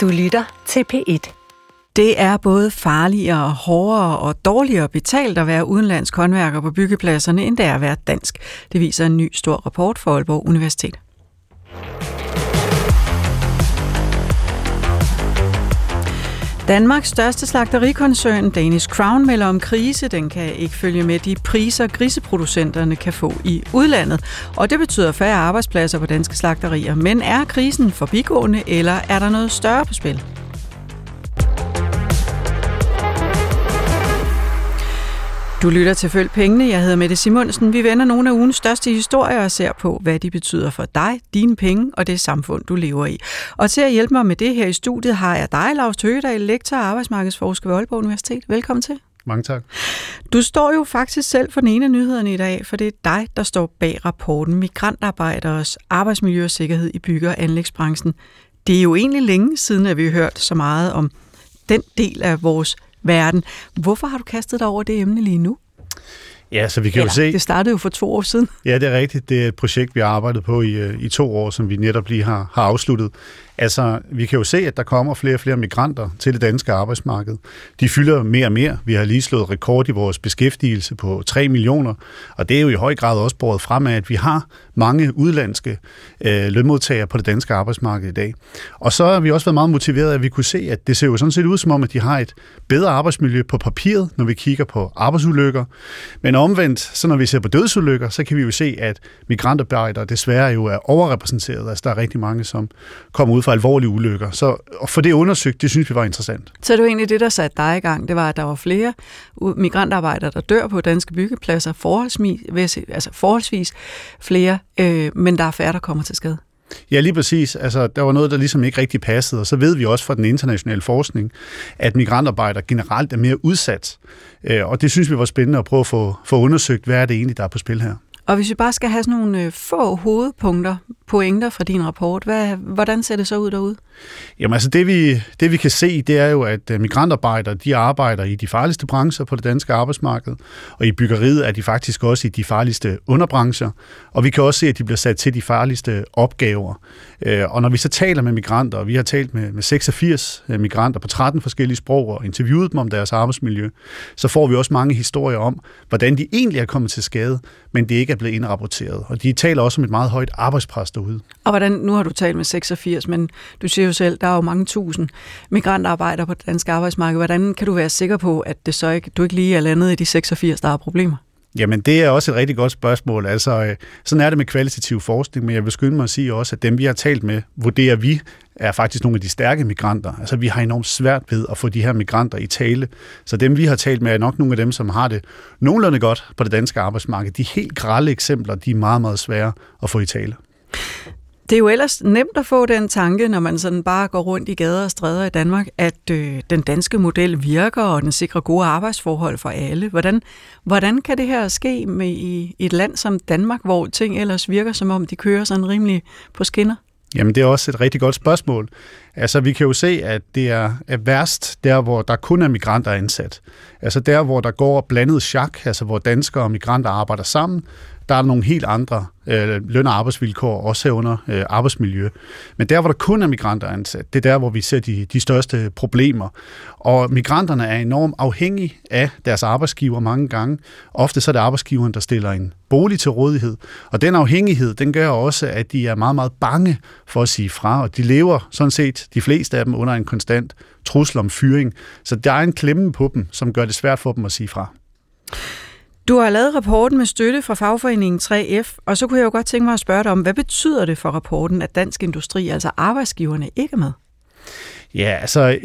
Du lytter til P1. Det er både farligere, hårdere og dårligere betalt at være udenlandsk håndværker på byggepladserne, end det er at være dansk. Det viser en ny stor rapport fra Aalborg Universitet. Danmarks største slagterikoncern, Danish Crown, melder om krise. Den kan ikke følge med de priser, griseproducenterne kan få i udlandet. Og det betyder færre arbejdspladser på danske slagterier. Men er krisen forbigående, eller er der noget større på spil? Du lytter til Følg Pengene. Jeg hedder Mette Simonsen. Vi vender nogle af ugens største historier og ser på, hvad de betyder for dig, dine penge og det samfund, du lever i. Og til at hjælpe mig med det her i studiet har jeg dig, Lars Tøgedal, lektor og arbejdsmarkedsforsker ved Aalborg Universitet. Velkommen til. Mange tak. Du står jo faktisk selv for den ene af nyhederne i dag, for det er dig, der står bag rapporten Migrantarbejderes arbejdsmiljø og sikkerhed i bygge- og anlægsbranchen. Det er jo egentlig længe siden, at vi har hørt så meget om den del af vores verden. Hvorfor har du kastet dig over det emne lige nu? Ja, så vi kan Eller, jo se... Det startede jo for to år siden. Ja, det er rigtigt. Det er et projekt, vi har arbejdet på i, øh, i to år, som vi netop lige har, har afsluttet. Altså, vi kan jo se, at der kommer flere og flere migranter til det danske arbejdsmarked. De fylder mere og mere. Vi har lige slået rekord i vores beskæftigelse på 3 millioner, og det er jo i høj grad også båret frem af, at vi har mange udlandske øh, lønmodtagere på det danske arbejdsmarked i dag. Og så har vi også været meget motiveret, at vi kunne se, at det ser jo sådan set ud som om, at de har et bedre arbejdsmiljø på papiret, når vi kigger på arbejdsulykker. Men omvendt, så når vi ser på dødsulykker, så kan vi jo se, at migrantarbejdere desværre jo er overrepræsenteret. Altså der er rigtig mange, som kommer ud fra alvorlige ulykker. Så at få det undersøgt, det synes vi var interessant. Så det var egentlig det, der satte dig i gang. Det var, at der var flere migrantarbejdere, der dør på danske byggepladser, forholdsvis, altså forholdsvis flere, øh, men der er færre, der kommer til skade. Ja, lige præcis. Altså, der var noget, der ligesom ikke rigtig passede, og så ved vi også fra den internationale forskning, at migrantarbejdere generelt er mere udsat. Øh, og det synes vi var spændende at prøve at få, få undersøgt, hvad er det egentlig, der er på spil her. Og hvis vi bare skal have sådan nogle øh, få hovedpunkter, pointer fra din rapport, hvad, hvordan ser det så ud derude? Jamen altså det vi, det vi kan se, det er jo, at øh, migrantarbejdere, de arbejder i de farligste brancher på det danske arbejdsmarked, og i byggeriet er de faktisk også i de farligste underbrancher, og vi kan også se, at de bliver sat til de farligste opgaver. Øh, og når vi så taler med migranter, og vi har talt med, med 86 øh, migranter på 13 forskellige sprog og interviewet dem om deres arbejdsmiljø, så får vi også mange historier om, hvordan de egentlig er kommet til skade, men det ikke er blevet indrapporteret. Og de taler også om et meget højt arbejdspres derude. Og hvordan, nu har du talt med 86, men du siger jo selv, der er jo mange tusind migrantarbejdere på det danske arbejdsmarked. Hvordan kan du være sikker på, at det så ikke, du ikke lige er landet i de 86, der har problemer? Jamen, det er også et rigtig godt spørgsmål. Altså, øh, sådan er det med kvalitativ forskning, men jeg vil skynde mig at sige også, at dem, vi har talt med, vurderer vi, er faktisk nogle af de stærke migranter. Altså, vi har enormt svært ved at få de her migranter i tale. Så dem, vi har talt med, er nok nogle af dem, som har det nogenlunde godt på det danske arbejdsmarked. De helt grælde eksempler, de er meget, meget svære at få i tale. Det er jo ellers nemt at få den tanke, når man sådan bare går rundt i gader og stræder i Danmark, at øh, den danske model virker, og den sikrer gode arbejdsforhold for alle. Hvordan, hvordan kan det her ske med i, et land som Danmark, hvor ting ellers virker, som om de kører sådan rimelig på skinner? Jamen, det er også et rigtig godt spørgsmål. Altså, vi kan jo se, at det er, er værst der, hvor der kun er migranter ansat. Altså der, hvor der går blandet chak, altså hvor danskere og migranter arbejder sammen, der er nogle helt andre øh, løn- og arbejdsvilkår, også herunder øh, arbejdsmiljø. Men der, hvor der kun er migranter ansat, det er der, hvor vi ser de, de største problemer. Og migranterne er enormt afhængige af deres arbejdsgiver mange gange. Ofte så er det arbejdsgiveren, der stiller en bolig til rådighed. Og den afhængighed, den gør også, at de er meget, meget bange for at sige fra, og de lever sådan set, de fleste af dem, under en konstant trussel om fyring. Så der er en klemme på dem, som gør det svært for dem at sige fra. Du har lavet rapporten med støtte fra fagforeningen 3F, og så kunne jeg jo godt tænke mig at spørge dig om, hvad betyder det for rapporten, at dansk industri, altså arbejdsgiverne, ikke er med? Ja, altså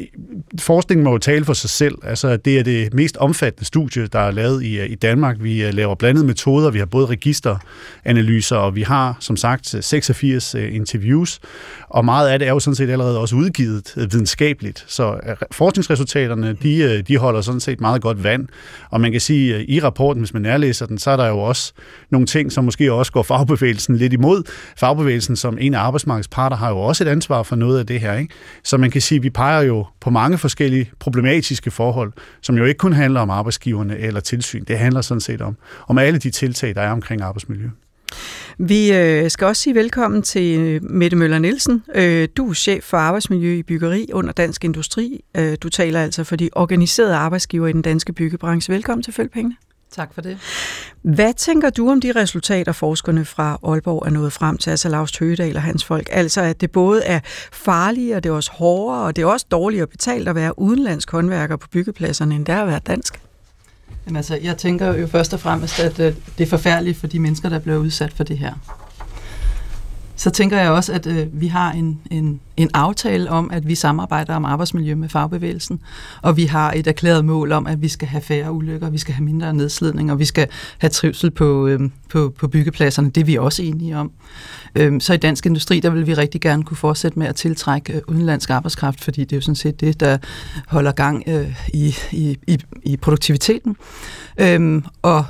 forskningen må jo tale for sig selv. Altså, det er det mest omfattende studie, der er lavet i, øh, i Danmark. Vi øh, laver blandede metoder. Vi har både registeranalyser, og vi har som sagt øh, 86 interviews. Og meget af det er jo sådan set allerede også udgivet videnskabeligt. Så forskningsresultaterne, de, de holder sådan set meget godt vand. Og man kan sige, at i rapporten, hvis man nærlæser den, så er der jo også nogle ting, som måske også går fagbevægelsen lidt imod. Fagbevægelsen som en af arbejdsmarkedsparter har jo også et ansvar for noget af det her. Ikke? Så man kan sige, sige, vi peger jo på mange forskellige problematiske forhold, som jo ikke kun handler om arbejdsgiverne eller tilsyn. Det handler sådan set om, om alle de tiltag, der er omkring arbejdsmiljø. Vi øh, skal også sige velkommen til øh, Mette Møller Nielsen. Øh, du er chef for arbejdsmiljø i byggeri under Dansk Industri. Du taler altså for de organiserede arbejdsgiver i den danske byggebranche. Velkommen til Følgepengene. Tak for det. Hvad tænker du om de resultater, forskerne fra Aalborg er nået frem til, altså Lars Høgedal og hans folk? Altså, at det både er farligere, det er også hårdere, og det er også dårligere betalt at være udenlandsk håndværker på byggepladserne, end der at være dansk? Jamen, altså, jeg tænker jo først og fremmest, at øh, det er forfærdeligt for de mennesker, der bliver udsat for det her. Så tænker jeg også, at øh, vi har en, en, en aftale om, at vi samarbejder om arbejdsmiljø med fagbevægelsen, og vi har et erklæret mål om, at vi skal have færre ulykker, vi skal have mindre nedslidning, og vi skal have trivsel på, øh, på, på byggepladserne. Det er vi også enige om. Øh, så i dansk industri, der vil vi rigtig gerne kunne fortsætte med at tiltrække øh, udenlandsk arbejdskraft, fordi det er jo sådan set det, der holder gang øh, i, i, i, i produktiviteten. Øh, og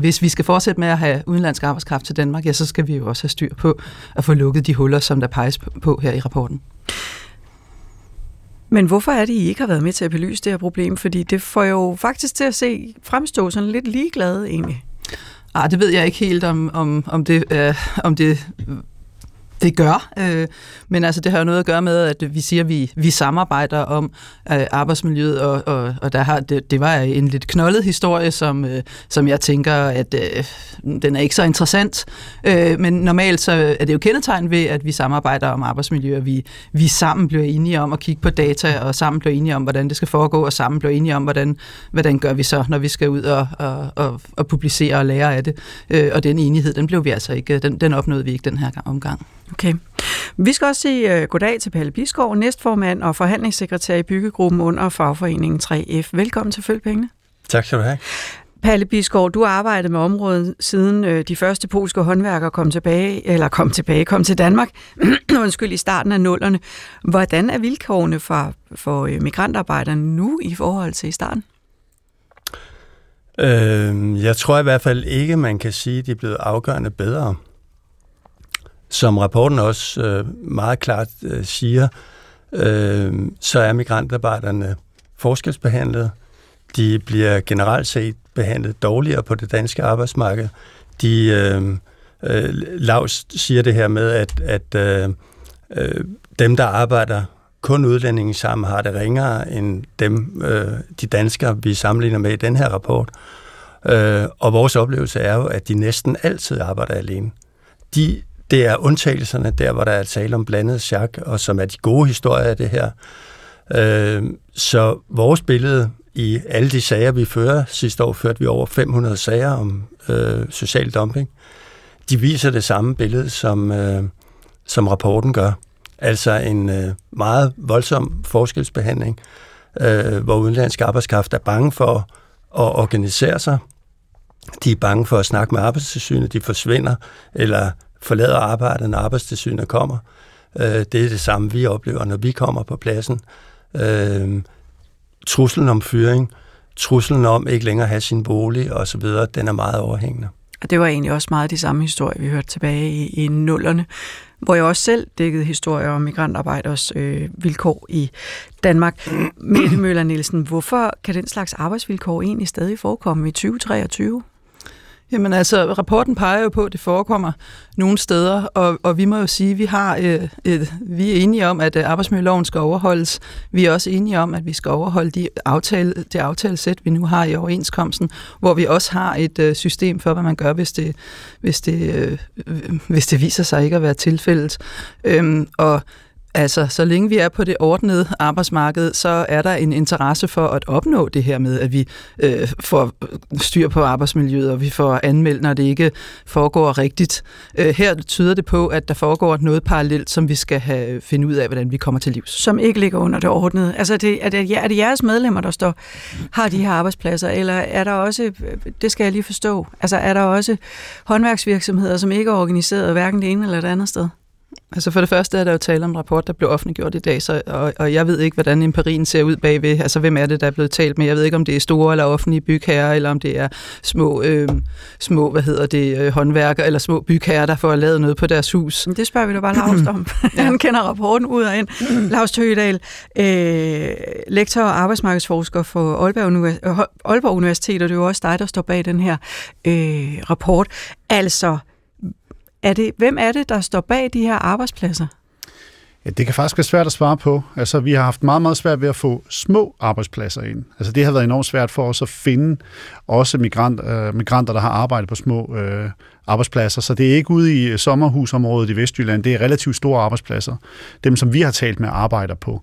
hvis vi skal fortsætte med at have udenlandsk arbejdskraft til Danmark, ja, så skal vi jo også have styr på at få lukket de huller, som der peges på her i rapporten. Men hvorfor er det, I ikke har været med til at belyse det her problem? Fordi det får jo faktisk til at se fremstå sådan lidt ligeglade egentlig. Ah, det ved jeg ikke helt, om, om, om, det, øh, om det det gør, øh, men altså det har jo noget at gøre med, at vi siger, at vi, vi samarbejder om øh, arbejdsmiljøet, og, og, og der har, det, det var en lidt knoldet historie, som, øh, som jeg tænker, at øh, den er ikke så interessant. Øh, men normalt så er det jo kendetegn ved, at vi samarbejder om arbejdsmiljø, og vi, vi sammen bliver enige om at kigge på data, og sammen bliver enige om, hvordan det skal foregå, og sammen bliver enige om, hvordan, hvordan gør vi så, når vi skal ud og, og, og, og publicere og lære af det. Øh, og den enighed, den blev vi altså ikke, den, den opnåede vi ikke den her omgang. Okay. Vi skal også sige uh, goddag til Palle Biskov, næstformand og forhandlingssekretær i byggegruppen under fagforeningen 3F. Velkommen til Følgpengene. Tak skal du have. Palle Biskov, du har arbejdet med området siden øh, de første polske håndværkere kom tilbage, eller kom tilbage, kom til Danmark, undskyld, i starten af nullerne. Hvordan er vilkårene for, for øh, migrantarbejdere nu i forhold til i starten? Øh, jeg tror i hvert fald ikke, man kan sige, at de er blevet afgørende bedre. Som rapporten også øh, meget klart øh, siger, øh, så er migrantarbejderne forskelsbehandlet. De bliver generelt set behandlet dårligere på det danske arbejdsmarked. De, øh, øh, Lars siger det her med, at, at øh, øh, dem, der arbejder kun udlændinge sammen, har det ringere end dem, øh, de danskere, vi sammenligner med i den her rapport. Øh, og vores oplevelse er jo, at de næsten altid arbejder alene. De det er undtagelserne der, hvor der er tale om blandet chak, og som er de gode historier af det her. Øh, så vores billede i alle de sager, vi fører, sidste år førte vi over 500 sager om øh, social dumping, de viser det samme billede, som, øh, som rapporten gør. Altså en øh, meget voldsom forskelsbehandling, øh, hvor udenlandsk arbejdskraft er bange for at organisere sig. De er bange for at snakke med arbejdstilsynet, de forsvinder, eller forlader arbejdet, når arbejdstilsynet kommer. Øh, det er det samme, vi oplever, når vi kommer på pladsen. Øh, truslen om fyring, truslen om ikke længere at have sin bolig osv., den er meget overhængende. Og det var egentlig også meget de samme historier, vi hørte tilbage i, i nullerne, hvor jeg også selv dækkede historier om migrantarbejders øh, vilkår i Danmark. Mette Møller Nielsen, hvorfor kan den slags arbejdsvilkår egentlig stadig forekomme i 2023? Jamen altså, rapporten peger jo på, at det forekommer nogle steder, og, og vi må jo sige, at vi, har, øh, et, vi er enige om, at øh, arbejdsmiljøloven skal overholdes. Vi er også enige om, at vi skal overholde de aftale, det aftalesæt, vi nu har i overenskomsten, hvor vi også har et øh, system for, hvad man gør, hvis det, hvis det, øh, hvis det viser sig ikke at være tilfældet. Øhm, og Altså, så længe vi er på det ordnede arbejdsmarked, så er der en interesse for at opnå det her med, at vi øh, får øh, styr på arbejdsmiljøet, og vi får anmeldt, når det ikke foregår rigtigt. Øh, her tyder det på, at der foregår noget parallelt, som vi skal have, øh, finde ud af, hvordan vi kommer til livs. Som ikke ligger under det ordnede. Altså, er det, er det, er det jeres medlemmer, der står, har de her arbejdspladser, eller er der også, øh, det skal jeg lige forstå, altså er der også håndværksvirksomheder, som ikke er organiseret hverken det ene eller det andet sted? Altså for det første er der jo tale om en rapport, der blev offentliggjort i dag, så, og, og jeg ved ikke, hvordan empirien ser ud bagved. Altså hvem er det, der er blevet talt med? Jeg ved ikke, om det er store eller offentlige bygherrer, eller om det er små, øh, små hvad hedder det, øh, håndværker eller små bygherrer, der får lavet noget på deres hus. Det spørger vi da bare Lars om. ja. Han kender rapporten ud og ind. Lars Tøgedal, øh, lektor og arbejdsmarkedsforsker for Aalborg, Univers- Aalborg Universitet, og det er jo også dig, der står bag den her øh, rapport. Altså, er det, hvem er det, der står bag de her arbejdspladser? Ja, det kan faktisk være svært at svare på. Altså, vi har haft meget, meget svært ved at få små arbejdspladser ind. Altså, det har været enormt svært for os at finde også migrant, øh, migranter, der har arbejdet på små øh, arbejdspladser. Så det er ikke ude i øh, sommerhusområdet i Vestjylland. Det er relativt store arbejdspladser. Dem, som vi har talt med, arbejder på.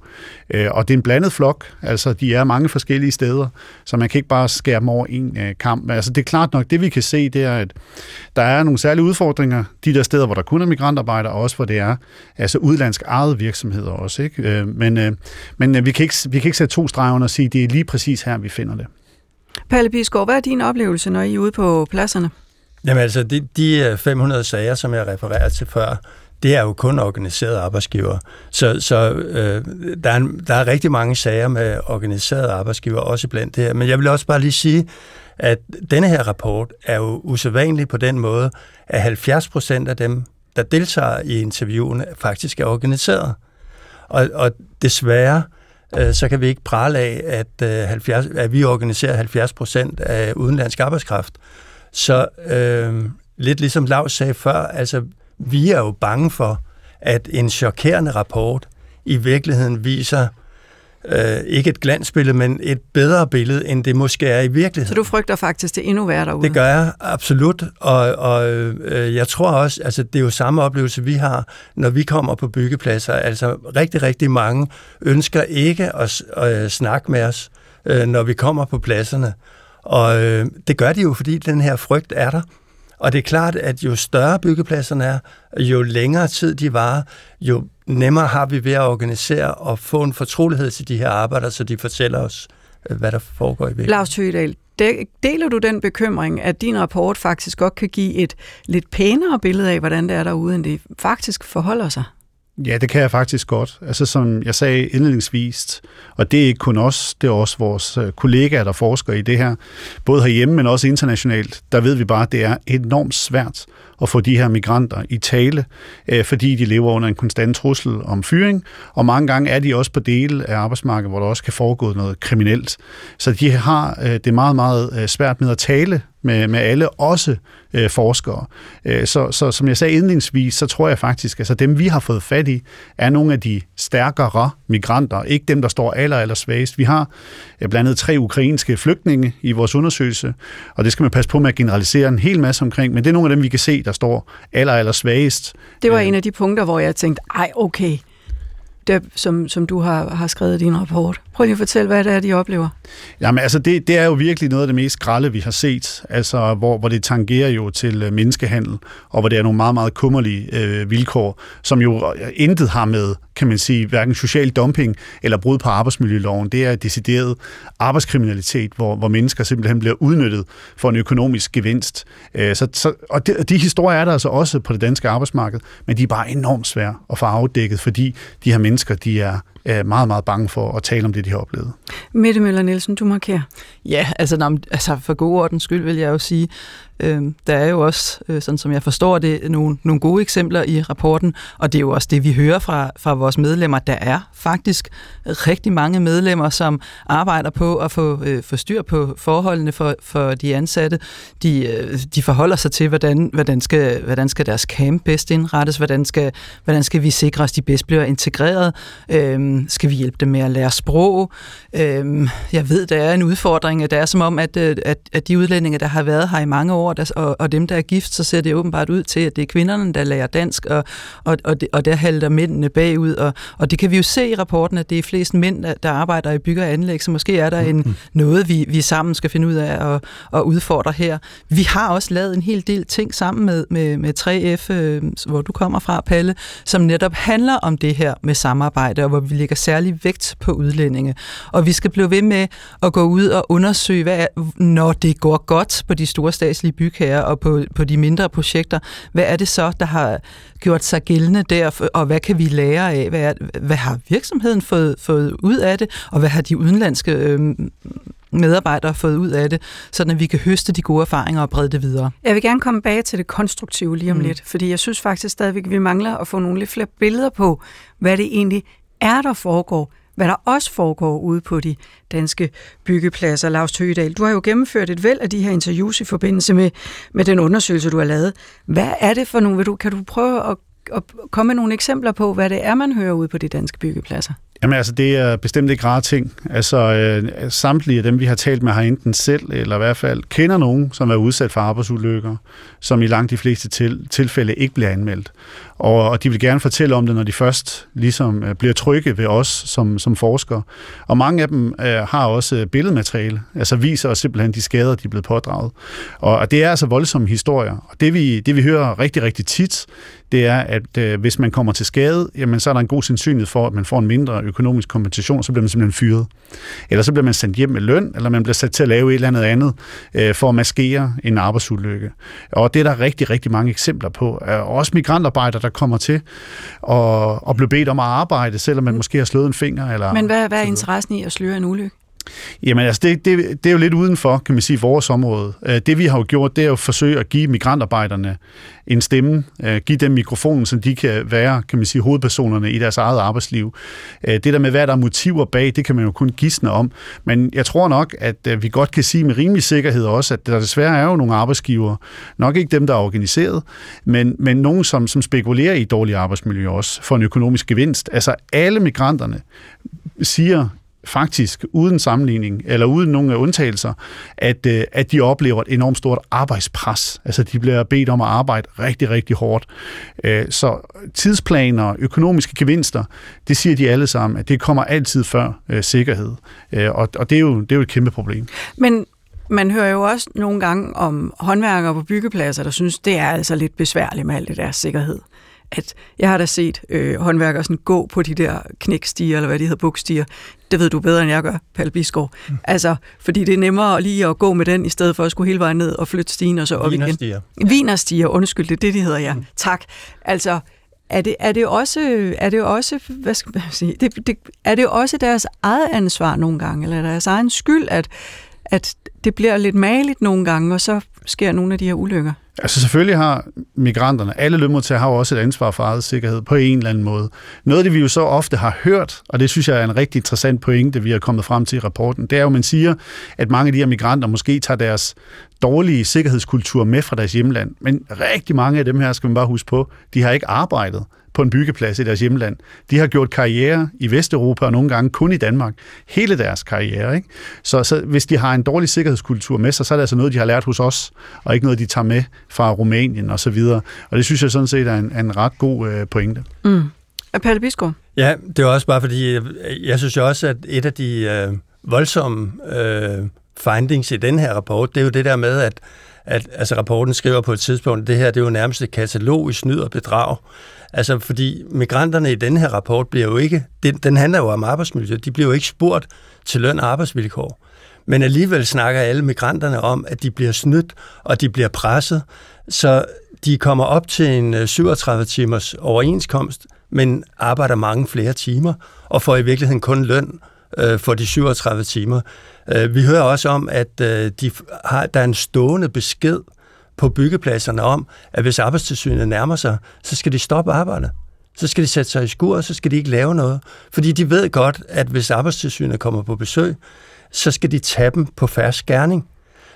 Øh, og det er en blandet flok. Altså, de er mange forskellige steder, så man kan ikke bare skære dem over en øh, kamp. Altså, det er klart nok, det vi kan se, det er, at der er nogle særlige udfordringer de der steder, hvor der kun er migrantarbejdere, og også hvor det er altså udlandsk eget virksomheder også. Ikke? Men men vi, kan ikke, vi kan ikke sætte to streger og sige, at det er lige præcis her, vi finder det. Palle Bisgaard, hvad er din oplevelse, når I er ude på pladserne? Jamen altså, de, de øh, 500 sager, som jeg refererer til før, det er jo kun organiserede arbejdsgiver. Så, så øh, der, er, der er rigtig mange sager med organiserede arbejdsgiver, også blandt det her. Men jeg vil også bare lige sige, at denne her rapport er jo usædvanlig på den måde, at 70 procent af dem, der deltager i interviewene, faktisk er organiseret. Og, og desværre, øh, så kan vi ikke prale af, at, øh, 70, at vi organiserer 70 procent af udenlandsk arbejdskraft. Så øh, lidt ligesom Lars sagde før, altså vi er jo bange for, at en chokerende rapport i virkeligheden viser øh, ikke et glansbillede, men et bedre billede, end det måske er i virkeligheden. Så du frygter faktisk, det endnu værre derude? Det gør jeg, absolut. Og, og øh, jeg tror også, altså det er jo samme oplevelse, vi har, når vi kommer på byggepladser. Altså rigtig, rigtig mange ønsker ikke at, at snakke med os, øh, når vi kommer på pladserne. Og øh, det gør de jo, fordi den her frygt er der. Og det er klart, at jo større byggepladserne er, jo længere tid de varer, jo nemmere har vi ved at organisere og få en fortrolighed til de her arbejdere, så de fortæller os, øh, hvad der foregår i virkeligheden. Lars Tøgedal, deler du den bekymring, at din rapport faktisk godt kan give et lidt pænere billede af, hvordan det er derude, end det faktisk forholder sig? Ja, det kan jeg faktisk godt. Altså som jeg sagde indledningsvis, og det er ikke kun os, det er også vores øh, kollegaer, der forsker i det her, både herhjemme, men også internationalt, der ved vi bare, at det er enormt svært at få de her migranter i tale, øh, fordi de lever under en konstant trussel om fyring, og mange gange er de også på dele af arbejdsmarkedet, hvor der også kan foregå noget kriminelt. Så de har øh, det meget, meget svært med at tale med, med alle, også øh, forskere. Øh, så, så som jeg sagde indledningsvis, så tror jeg faktisk, at altså dem vi har fået fat i, er nogle af de stærkere migranter, ikke dem, der står aller, aller svagest. Vi har øh, blandt andet tre ukrainske flygtninge i vores undersøgelse, og det skal man passe på med at generalisere en hel masse omkring, men det er nogle af dem, vi kan se, der står aller, aller svagest. Det var øh, en af de punkter, hvor jeg tænkte, ej, okay, der, som, som du har, har skrevet i din rapport. Prøv lige at fortælle, hvad det er, de oplever. Jamen altså, det, det er jo virkelig noget af det mest grælde, vi har set, altså hvor, hvor det tangerer jo til øh, menneskehandel, og hvor det er nogle meget, meget kummerlige øh, vilkår, som jo øh, intet har med, kan man sige, hverken social dumping eller brud på arbejdsmiljøloven. Det er decideret arbejdskriminalitet, hvor, hvor mennesker simpelthen bliver udnyttet for en økonomisk gevinst. Øh, så, så, og de, de historier er der altså også på det danske arbejdsmarked, men de er bare enormt svære at få afdækket, fordi de her mennesker, de er er meget, meget bange for at tale om det, de har oplevet. Mette Møller Nielsen, du markerer. Ja, altså, når, altså for god ordens skyld vil jeg jo sige, øh, der er jo også, øh, sådan som jeg forstår det, nogle, nogle gode eksempler i rapporten, og det er jo også det, vi hører fra, fra vores medlemmer. Der er faktisk rigtig mange medlemmer, som arbejder på at få, øh, få styr på forholdene for, for de ansatte. De, øh, de forholder sig til, hvordan, hvordan, skal, hvordan skal deres camp bedst indrettes, hvordan skal, hvordan skal vi sikre, at de bedst bliver integreret, øh, skal vi hjælpe dem med at lære sprog. Øh, jeg ved, der er en udfordring, det er som om, at, øh, at, at de udlændinge, der har været her i mange år, der, og, og dem, der er gift, så ser det åbenbart ud til, at det er kvinderne, der lærer dansk, og, og, og, det, og der halter mændene bagud. Og, og det kan vi jo se i rapporten, at det er flest mænd, der arbejder i bygge og anlæg, så måske er der en, mm-hmm. noget, vi, vi sammen skal finde ud af at, at udfordre her. Vi har også lavet en hel del ting sammen med, med, med 3F, øh, hvor du kommer fra, Palle, som netop handler om det her med samarbejde, og hvor vi lægger særlig vægt på udlændinge. Og vi skal blive ved med at gå ud og undersøge, hvad er, når det går godt på de store statslige bygherrer og på, på de mindre projekter, hvad er det så, der har gjort sig gældende der, og hvad kan vi lære af? Hvad, er, hvad har virksomheden fået, fået ud af det, og hvad har de udenlandske øh, medarbejdere fået ud af det, så at vi kan høste de gode erfaringer og brede det videre. Jeg vil gerne komme bag til det konstruktive lige om mm. lidt, fordi jeg synes faktisk stadigvæk, at vi mangler at få nogle lidt flere billeder på, hvad det egentlig er, der foregår hvad der også foregår ude på de danske byggepladser. Lars Tøgedal, du har jo gennemført et væld af de her interviews i forbindelse med, med den undersøgelse, du har lavet. Hvad er det for nogle? Vil du, kan du prøve at, at komme med nogle eksempler på, hvad det er, man hører ude på de danske byggepladser? Jamen altså, det er bestemt ikke rare ting. Altså, øh, samtlige af dem, vi har talt med, har enten selv, eller i hvert fald kender nogen, som er udsat for arbejdsulykker, som i langt de fleste til, tilfælde ikke bliver anmeldt. Og, og de vil gerne fortælle om det, når de først ligesom øh, bliver trygge ved os som, som forskere. Og mange af dem øh, har også øh, billedmateriale, altså viser os simpelthen de skader, de er blevet pådraget. Og, og det er altså voldsomme historier. Og det vi, det vi hører rigtig, rigtig tit, det er, at øh, hvis man kommer til skade, jamen, så er der en god sandsynlighed for, at man får en mindre økonomisk kompensation, så bliver man simpelthen fyret. Eller så bliver man sendt hjem med løn, eller man bliver sat til at lave et eller andet andet øh, for at maskere en arbejdsulykke. Og det er der rigtig, rigtig mange eksempler på. Også migrantarbejdere, der kommer til og, og bliver bedt om at arbejde, selvom man måske har slået en finger. Eller, Men hvad, hvad er interessen i at sløre en ulykke? Jamen altså, det, det, det er jo lidt udenfor, kan man sige, vores område. Øh, det vi har jo gjort, det er jo at forsøge at give migrantarbejderne en stemme, øh, give dem mikrofonen, så de kan være, kan man sige, hovedpersonerne i deres eget arbejdsliv. Øh, det der med, hvad der er motiver bag, det kan man jo kun gisne om. Men jeg tror nok, at vi godt kan sige med rimelig sikkerhed også, at der desværre er jo nogle arbejdsgiver, nok ikke dem, der er organiseret, men, men nogen, som, som spekulerer i dårlige arbejdsmiljø også, for en økonomisk gevinst. Altså alle migranterne siger faktisk uden sammenligning, eller uden nogen undtagelser, at, øh, at de oplever et enormt stort arbejdspres. Altså de bliver bedt om at arbejde rigtig, rigtig hårdt. Øh, så tidsplaner, økonomiske gevinster, det siger de alle sammen, at det kommer altid før øh, sikkerhed. Øh, og, og det, er jo, det er jo et kæmpe problem. Men man hører jo også nogle gange om håndværkere på byggepladser, der synes, det er altså lidt besværligt med alt det der sikkerhed at jeg har da set øh, håndværkere sådan gå på de der knækstiger, eller hvad de hedder, bukstiger. Det ved du bedre, end jeg gør, Palle Bisgaard. Mm. Altså, fordi det er nemmere lige at gå med den, i stedet for at skulle hele vejen ned og flytte stigen og så op igen. Vinerstiger, undskyld, det er det, de hedder, ja. Mm. Tak. Altså, er det, er det også, er det også, hvad skal man sige, det, det, er det også deres eget ansvar nogle gange, eller deres egen skyld, at, at det bliver lidt maligt nogle gange, og så sker nogle af de her ulykker? Altså selvfølgelig har migranterne, alle lønmodtagere har jo også et ansvar for eget sikkerhed på en eller anden måde. Noget af det, vi jo så ofte har hørt, og det synes jeg er en rigtig interessant pointe, vi har kommet frem til i rapporten, det er jo, at man siger, at mange af de her migranter måske tager deres dårlige sikkerhedskultur med fra deres hjemland. Men rigtig mange af dem her, skal man bare huske på, de har ikke arbejdet på en byggeplads i deres hjemland. De har gjort karriere i Vesteuropa og nogle gange kun i Danmark. Hele deres karriere. Ikke? Så, så hvis de har en dårlig sikkerhedskultur med sig, så er det altså noget, de har lært hos os, og ikke noget, de tager med fra Rumænien og så videre. Og det synes jeg sådan set er en, en ret god øh, pointe. Mm. Palle Bisko? Ja, det er også bare fordi, jeg, jeg synes jo også, at et af de øh, voldsomme øh, findings i den her rapport, det er jo det der med, at at altså, rapporten skriver på et tidspunkt, at det her det er jo nærmest et katalog i snyd og bedrag. Altså, fordi migranterne i den her rapport bliver jo ikke, den, den handler jo om arbejdsmiljø, de bliver jo ikke spurgt til løn og arbejdsvilkår. Men alligevel snakker alle migranterne om, at de bliver snydt, og de bliver presset, så de kommer op til en øh, 37-timers overenskomst, men arbejder mange flere timer, og får i virkeligheden kun løn øh, for de 37 timer. Øh, vi hører også om, at øh, de har, der er en stående besked på byggepladserne om, at hvis arbejdstilsynet nærmer sig, så skal de stoppe arbejdet. Så skal de sætte sig i skur, og så skal de ikke lave noget. Fordi de ved godt, at hvis arbejdstilsynet kommer på besøg, så skal de tage dem på færre skærning.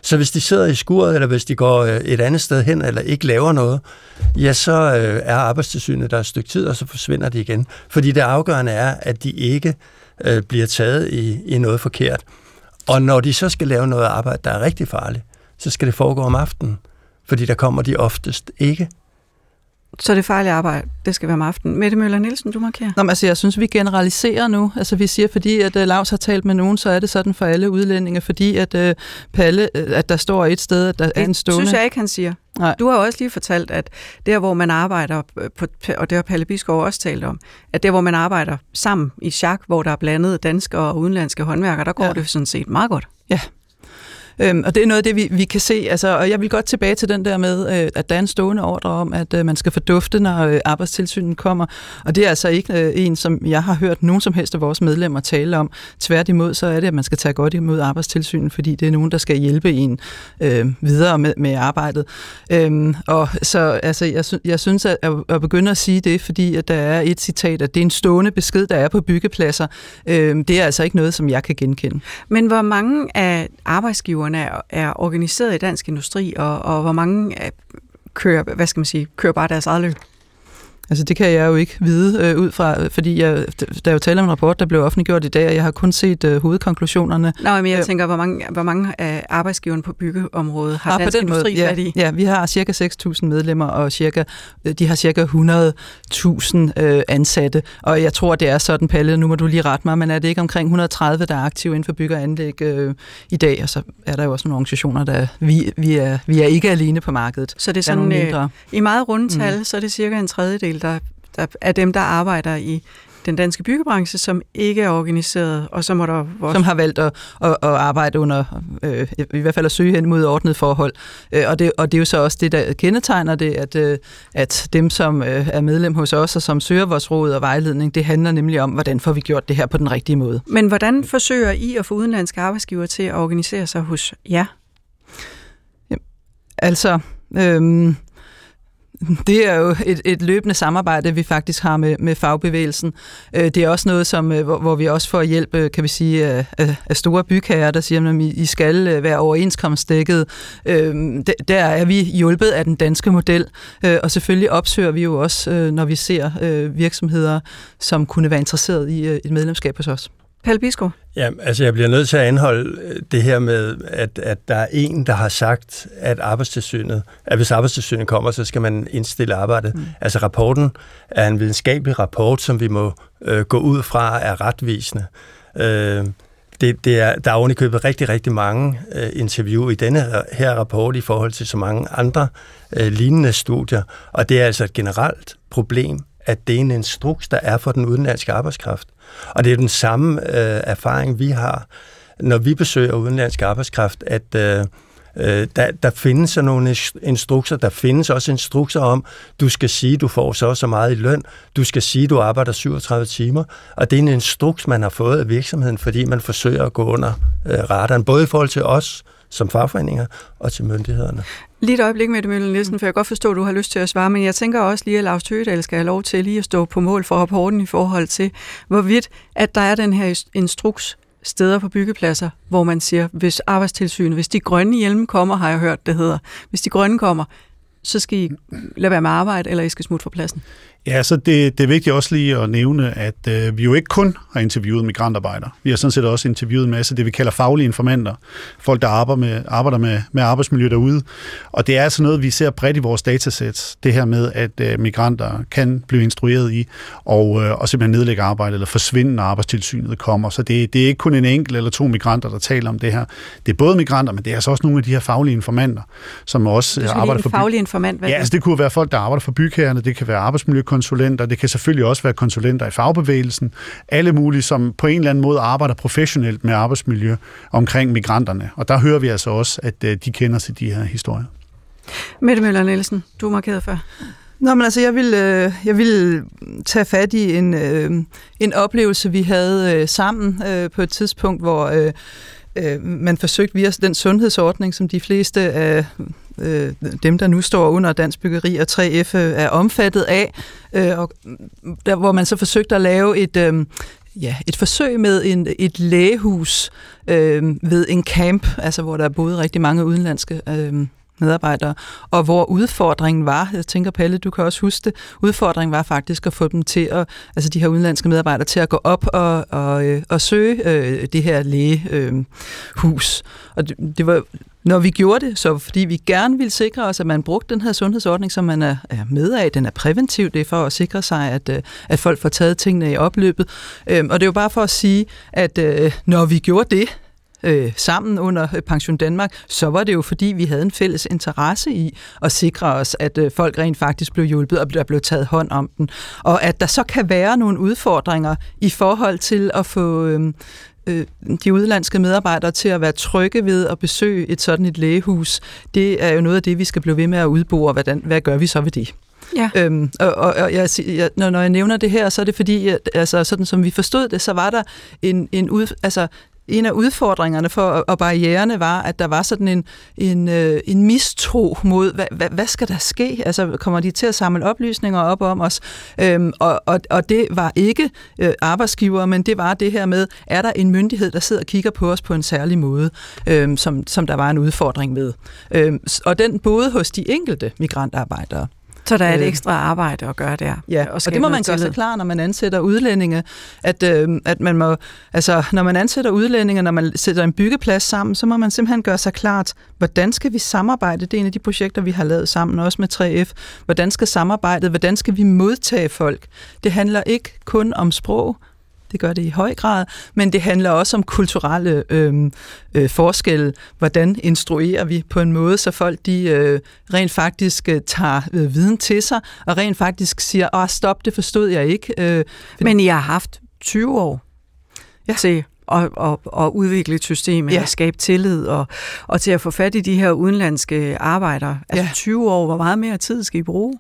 Så hvis de sidder i skuret, eller hvis de går øh, et andet sted hen, eller ikke laver noget, ja, så øh, er arbejdstilsynet der et stykke tid, og så forsvinder de igen. Fordi det afgørende er, at de ikke øh, bliver taget i, i noget forkert. Og når de så skal lave noget arbejde, der er rigtig farligt, så skal det foregå om aftenen fordi der kommer de oftest ikke. Så det farlige arbejde, det skal være om aftenen. Mette Møller Nielsen, du markerer. Nå, altså, jeg synes, vi generaliserer nu. Altså, vi siger, fordi at uh, Lars har talt med nogen, så er det sådan for alle udlændinge, fordi at uh, Palle, uh, at der står et sted, at der det er en stående... synes jeg ikke, han siger. Nej. Du har også lige fortalt, at der, hvor man arbejder, på, og det har Palle Biskov også talt om, at der, hvor man arbejder sammen i chak, hvor der er blandet danske og udenlandske håndværkere, der går ja. det sådan set meget godt. Ja, Øhm, og det er noget af det, vi, vi kan se. Altså, og jeg vil godt tilbage til den der med, øh, at der er en stående ordre om, at øh, man skal fordufte, når øh, arbejdstilsynet kommer. Og det er altså ikke øh, en, som jeg har hørt nogen som helst af vores medlemmer tale om. Tværtimod, så er det, at man skal tage godt imod arbejdstilsynet, fordi det er nogen, der skal hjælpe en øh, videre med, med arbejdet. Øhm, og så altså, jeg, jeg synes, at, at begynde at sige det, fordi at der er et citat, at det er en stående besked, der er på byggepladser. Øh, det er altså ikke noget, som jeg kan genkende. Men hvor mange af arbejdsgiverne er, er organiseret i dansk industri, og, og hvor mange øh, kører, hvad skal man sige, kører bare deres eget løb? Altså det kan jeg jo ikke vide øh, ud fra, fordi jeg, der er jo tale om en rapport, der blev offentliggjort i dag, og jeg har kun set øh, hovedkonklusionerne. Nå, men jeg øh, tænker, hvor mange, hvor mange af arbejdsgiverne på byggeområdet har ah, dansk den industri måde, ja, i? Ja, vi har cirka 6.000 medlemmer, og cirka, øh, de har cirka 100.000 øh, ansatte, og jeg tror, det er sådan, Palle, nu må du lige rette mig, men er det ikke omkring 130, der er aktive inden for bygge og anlæg øh, i dag, og så er der jo også nogle organisationer, der vi, vi, er, vi er ikke alene på markedet. Så det er sådan, er øh, i meget rundtal, mm. så er det cirka en tredjedel, der, der er dem, der arbejder i den danske byggebranche, som ikke er organiseret, og som, der også... som har valgt at, at, at arbejde under, øh, i hvert fald at søge hen mod ordnet forhold. Øh, og, det, og det er jo så også det, der kendetegner det, at, øh, at dem, som øh, er medlem hos os, og som søger vores råd og vejledning, det handler nemlig om, hvordan får vi gjort det her på den rigtige måde. Men hvordan forsøger I at få udenlandske arbejdsgiver til at organisere sig hos jer? Jamen, altså... Øh, det er jo et, et løbende samarbejde, vi faktisk har med, med fagbevægelsen. Øh, det er også noget, som, øh, hvor, hvor vi også får hjælp, øh, kan vi sige, af, af store bygherrer, der siger, at I skal være overenskomstdækket. Der er vi hjulpet af den danske model, og selvfølgelig opsøger vi jo også, når vi ser virksomheder, som kunne være interesseret i et medlemskab hos os. Pelle Bisko? Ja, altså jeg bliver nødt til at anholde øh, det her med, at, at der er en, der har sagt, at arbejdstilsynet, at hvis arbejdstilsynet kommer, så skal man indstille arbejdet. Mm. Altså rapporten er en videnskabelig rapport, som vi må øh, gå ud fra er retvisende. Øh, det, det er, der er ovenikøbet rigtig, rigtig mange øh, interview i denne her, her rapport i forhold til så mange andre øh, lignende studier, og det er altså et generelt problem, at det er en instruks, der er for den udenlandske arbejdskraft. Og det er den samme øh, erfaring, vi har, når vi besøger udenlandsk arbejdskraft, at øh, øh, der, der findes sådan nogle instrukser. Der findes også instrukser om, du skal sige, du får så så meget i løn. Du skal sige, du arbejder 37 timer. Og det er en instruks, man har fået af virksomheden, fordi man forsøger at gå under øh, radaren, både i forhold til os som fagforeninger og til myndighederne. Lige et øjeblik med det, Mølle Nielsen, for jeg kan godt forstå, at du har lyst til at svare, men jeg tænker også lige, at Lars Tøgedal skal have lov til lige at stå på mål for rapporten i forhold til, hvorvidt at der er den her instruks steder på byggepladser, hvor man siger, hvis arbejdstilsynet, hvis de grønne hjelme kommer, har jeg hørt, det hedder, hvis de grønne kommer, så skal I lade være med arbejde, eller I skal smutte fra pladsen. Ja, så det, det er vigtigt også lige at nævne, at øh, vi jo ikke kun har interviewet migrantarbejdere. Vi har sådan set også interviewet en masse det, vi kalder faglige informanter. Folk, der arbejder med, arbejder med, med arbejdsmiljø derude. Og det er altså noget, vi ser bredt i vores datasæt. Det her med, at øh, migranter kan blive instrueret i og, øh, og simpelthen nedlægge arbejde eller forsvinde, når arbejdstilsynet kommer. Så det, det er ikke kun en enkelt eller to migranter, der taler om det her. Det er både migranter, men det er altså også nogle af de her faglige informanter, som også arbejder for... faglige informant, hvad ja, altså det kunne være folk, der arbejder for bygherrerne, det kan være arbejdsmiljø konsulenter, det kan selvfølgelig også være konsulenter i fagbevægelsen, alle mulige, som på en eller anden måde arbejder professionelt med arbejdsmiljø omkring migranterne. Og der hører vi altså også, at øh, de kender til de her historier. Mette Møller Nielsen, du er markeret før. Nå, men altså, jeg vil, øh, jeg vil tage fat i en, øh, en oplevelse, vi havde øh, sammen øh, på et tidspunkt, hvor øh, øh, man forsøgte via den sundhedsordning, som de fleste af øh, dem, der nu står under Dansk Byggeri og 3F øh, er omfattet af, øh, og mm, der, hvor man så forsøgte at lave et, øh, ja, et forsøg med en, et lægehus øh, ved en camp, altså hvor der boede rigtig mange udenlandske øh, medarbejdere, og hvor udfordringen var, jeg tænker Palle, du kan også huske det, udfordringen var faktisk at få dem til at, altså de her udenlandske medarbejdere til at gå op og, og, øh, og søge øh, det her lægehus. Øh, og det, det var når vi gjorde det, så fordi vi gerne ville sikre os, at man brugte den her sundhedsordning, som man er, med af, den er præventiv, det er for at sikre sig, at, øh, at folk får taget tingene i opløbet. Øhm, og det er jo bare for at sige, at øh, når vi gjorde det, øh, sammen under øh, Pension Danmark, så var det jo fordi, vi havde en fælles interesse i at sikre os, at øh, folk rent faktisk blev hjulpet og der blev taget hånd om den. Og at der så kan være nogle udfordringer i forhold til at få... Øh, øh, de udlandske medarbejdere til at være trygge ved at besøge et sådan et lægehus, det er jo noget af det, vi skal blive ved med at udbore. Hvordan, hvad gør vi så ved det? Ja. Øhm, og, og, og jeg, jeg, når, når jeg nævner det her, så er det fordi, at, altså, sådan som vi forstod det, så var der en, en ud, altså, en af udfordringerne for, og barriererne var, at der var sådan en, en, øh, en mistro mod, hvad, hvad, hvad skal der ske? Altså, kommer de til at samle oplysninger op om os? Øhm, og, og, og det var ikke øh, arbejdsgiver, men det var det her med, er der en myndighed, der sidder og kigger på os på en særlig måde, øhm, som, som der var en udfordring med. Øhm, og den både hos de enkelte migrantarbejdere, så der er et Øh. ekstra arbejde at gøre der. Ja, og og det må man gøre sig klar, når man ansætter udlændinge, at, øh, at man må, altså, når man ansætter udlændinge, når man sætter en byggeplads sammen, så må man simpelthen gøre sig klart, hvordan skal vi samarbejde? Det er en af de projekter, vi har lavet sammen, også med 3F. Hvordan skal samarbejdet, hvordan skal vi modtage folk? Det handler ikke kun om sprog, det gør det i høj grad, men det handler også om kulturelle øh, øh, forskelle. Hvordan instruerer vi på en måde, så folk de øh, rent faktisk øh, tager øh, viden til sig, og rent faktisk siger, åh stop, det forstod jeg ikke. Øh, Men I har haft 20 år Ja. til at, at, at udvikle et system, Ja. skabe tillid, og, og til at få fat i de her udenlandske arbejdere. Altså Ja. 20 år, hvor meget mere tid skal I bruge?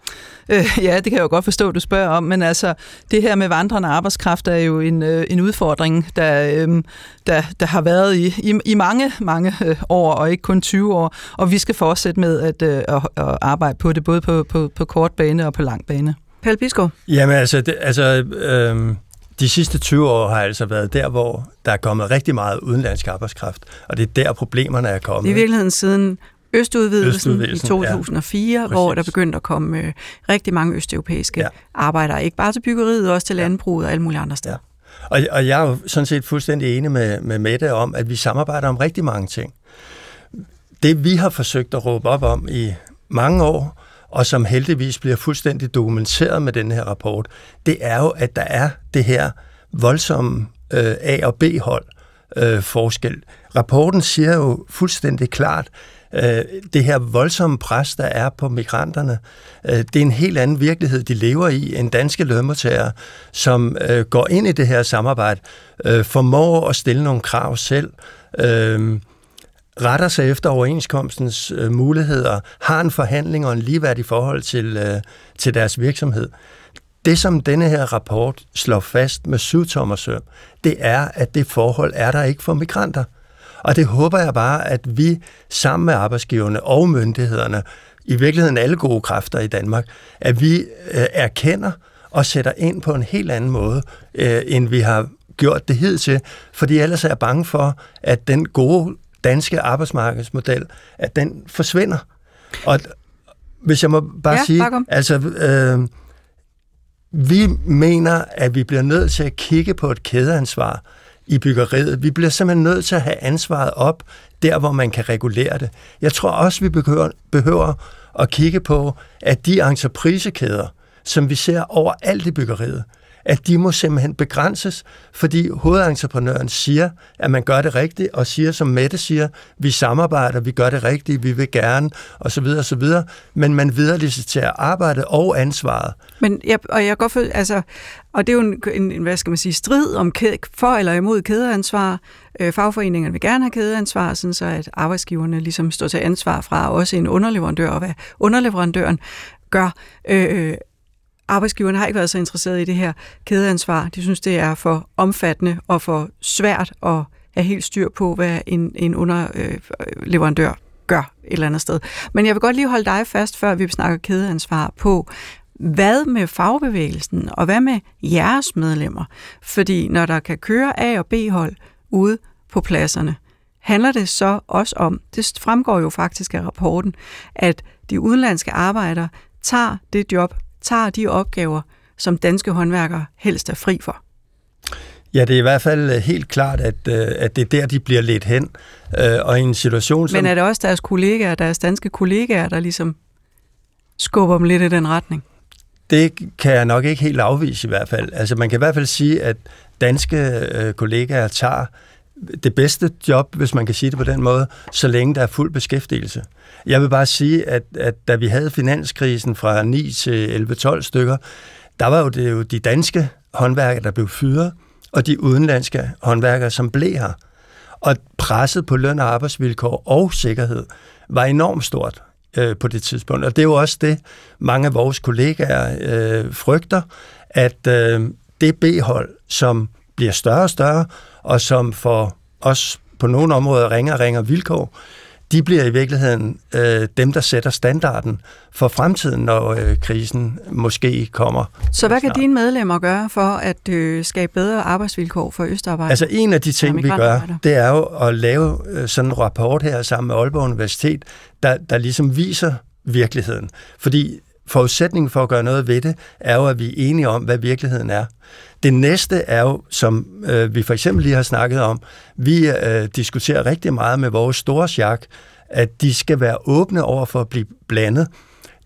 Øh, ja, det kan jeg jo godt forstå, du spørger om, men altså, det her med vandrende arbejdskraft er jo en, øh, en udfordring, der, øh, der, der har været i, i, i mange, mange øh, år, og ikke kun 20 år, og vi skal fortsætte med at, øh, at, at arbejde på det, både på, på, på kort bane og på lang bane. Pelle Biskov? Jamen altså, det, altså øhm, de sidste 20 år har altså været der, hvor der er kommet rigtig meget udenlandsk arbejdskraft, og det er der problemerne er kommet. Det er i virkeligheden siden Østudvidelsen, Østudvidelsen, i 2004, ja. hvor der begyndte at komme øh, rigtig mange østeuropæiske ja. Ja. arbejdere. Ikke bare til byggeriet, også til landbruget og alle mulige andre steder. Og, og jeg er jo sådan set fuldstændig enig med, med Mette om, at vi samarbejder om rigtig mange ting. Det vi har forsøgt at råbe op om i mange år, og som heldigvis bliver fuldstændig dokumenteret med den her rapport, det er jo, at der er det her voldsomme øh, A- og B-hold øh, forskel. Rapporten siger jo fuldstændig klart, øh, det her voldsomme pres, der er på migranterne, øh, det er en helt anden virkelighed, de lever i, end danske lønmodtagere, som øh, går ind i det her samarbejde, øh, formår at stille nogle krav selv, øh, retter sig efter overenskomstens øh, muligheder, har en forhandling og en ligeværdig forhold til, øh, til deres virksomhed. Det, som denne her rapport slår fast med syvtommersøm, det er, at det forhold er der ikke for migranter. Og det håber jeg bare, at vi sammen med arbejdsgiverne og myndighederne, i virkeligheden alle gode kræfter i Danmark, at vi øh, erkender og sætter ind på en helt anden måde, øh, end vi har gjort det hidtil. Fordi ellers er jeg bange for, at den gode danske arbejdsmarkedsmodel, at den forsvinder. Og hvis jeg må bare Ja, sige, bare kom. altså, øh, vi mener, at vi bliver nødt til at kigge på et kædeansvar i byggeriet. Vi bliver simpelthen nødt til at have ansvaret op der, hvor man kan regulere det. Jeg tror også, vi behøver, behøver at kigge på, at de entreprisekæder, som vi ser overalt i byggeriet, at de må simpelthen begrænses, fordi hovedentreprenøren siger, at man gør det rigtigt, og siger, som Mette siger, vi samarbejder, vi gør det rigtigt, vi vil gerne, osv. osv. Men man videreliciterer arbejdet og ansvaret. Men jeg, og jeg godt føler, altså, og det er jo en, en, en, hvad skal man sige, strid om kæde, for eller imod kædeansvar. Øh, fagforeningerne vil gerne have kædeansvar, sådan så at arbejdsgiverne ligesom står til ansvar fra også en underleverandør, og hvad underleverandøren gør. Øh, øh arbejdsgiverne har ikke været så interesseret i det her kædeansvar. De synes, det er for omfattende og for svært at have helt styr på, hvad en, en underleverandør øh, gør et eller andet sted. Men jeg vil godt lige holde dig fast, før vi snakker kædeansvar på, hvad med fagbevægelsen, og hvad med jeres medlemmer? Fordi når der kan køre A- og B-hold ude på pladserne, handler det så også om, det fremgår jo faktisk af rapporten, at de udenlandske arbejdere tager det job, tager de opgaver, som danske håndværkere helst er fri for. Ja, det er i hvert fald helt klart, at, øh, at det er der, de bliver lidt hen. Øh, Og i en situation som... Men er det også deres kollegaer, deres danske kollegaer, der ligesom skubber dem lidt i den retning? Det kan jeg nok ikke helt afvise i hvert fald. Altså man kan i hvert fald sige, at danske øh, kollegaer tager det bedste job, hvis man kan sige det på den måde, så længe der er fuld beskæftigelse. Jeg vil bare sige, at, at da vi havde finanskrisen fra 9 til 11-12 stykker, der var jo det jo de danske håndværkere, der blev fyret, og de udenlandske håndværkere, som blev her. Og presset på løn og arbejdsvilkår og sikkerhed var enormt stort øh, på det tidspunkt. Og det er jo også det, mange af vores kollegaer øh, frygter, at øh, det B-hold, som bliver større og større, og som for os på nogle områder ringer og ringer vilkår, de bliver i virkeligheden øh, dem, der sætter standarden for fremtiden, når øh, krisen måske kommer. Så hvad kan dine medlemmer gøre for at øh, skabe bedre arbejdsvilkår for Østarbejde? Altså en af de ting, vi gør, det er jo at lave øh, sådan en rapport her sammen med Aalborg Universitet, der, der ligesom viser virkeligheden. Fordi forudsætningen for at gøre noget ved det, er jo, at vi er enige om, hvad virkeligheden er. Det næste er jo, som øh, vi for eksempel lige har snakket om, vi øh, diskuterer rigtig meget med vores store chak, at de skal være åbne over for at blive blandet.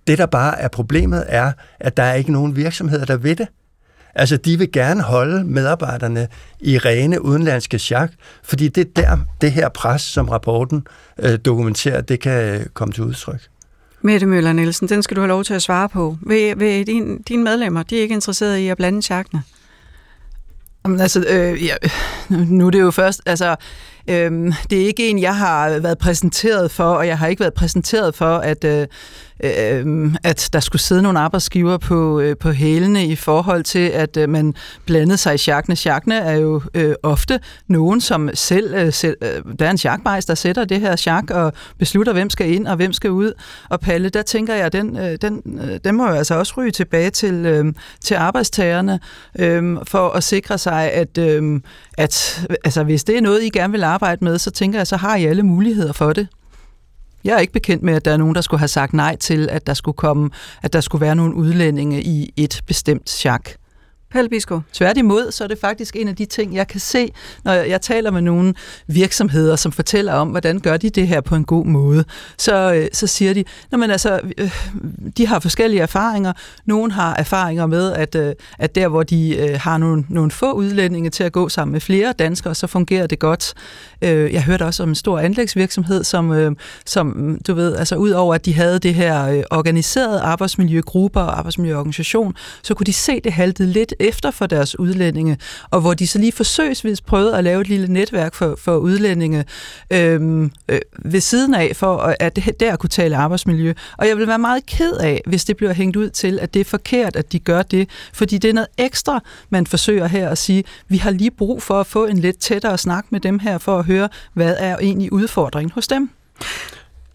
Det, der bare er problemet, er, at der er ikke nogen virksomheder, der ved det. Altså, de vil gerne holde medarbejderne i rene udenlandske chak, fordi det er der, det her pres, som rapporten øh, dokumenterer, det kan komme til udtryk. Mette Møller Nielsen, den skal du have lov til at svare på. Vil, vil din, dine medlemmer, de er ikke interesserede i at blande chakene? Jamen, altså, øh, ja, nu er det jo først, altså, øh, det er ikke en, jeg har været præsenteret for, og jeg har ikke været præsenteret for, at, øh, øh, at der skulle sidde nogle arbejdsgiver på, øh, på hælene i forhold til, at øh, man blandede sig i chakne. Chakne er jo øh, ofte nogen, som selv, øh, selv øh, der er en chakmejs, der sætter det her chak og beslutter, hvem skal ind og hvem skal ud. Og Palle, der tænker jeg, den, øh, den, øh, den må jo altså også ryge tilbage til, øh, til arbejdstagerne øh, for at sikre sig, at, øh, at altså, hvis det er noget, I gerne vil arbejde arbejde med, så tænker jeg, så har I alle muligheder for det. Jeg er ikke bekendt med, at der er nogen, der skulle have sagt nej til, at der skulle komme, at der skulle være nogle udlændinge i et bestemt chak. Pelle Bisko. Tværtimod, så er det faktisk en af de ting, jeg kan se, når jeg taler med nogle virksomheder, som fortæller om, hvordan gør de det her på en god måde. Så, øh, så siger de, men altså, øh, de har forskellige erfaringer. Nogle har erfaringer med, at, øh, at der, hvor de har nogle, nogle få udlændinge til at gå sammen med flere danskere, så fungerer det godt. Jeg hørte også om en stor anlægsvirksomhed, som, som du ved, altså ud over at de havde det her organiserede arbejdsmiljøgrupper og arbejdsmiljøorganisation, så kunne de se, det haltede lidt efter for deres udlændinge, og hvor de så lige forsøgsvis prøvede at lave et lille netværk for, for udlændinge øhm, øh, ved siden af, for at det der kunne tale arbejdsmiljø. Og jeg vil være meget ked af, hvis det bliver hængt ud til, at det er forkert, at de gør det, fordi det er noget ekstra, man forsøger her at sige, vi har lige brug for at få en lidt tættere snak med dem her, for at høre, hvad er egentlig udfordringen hos dem.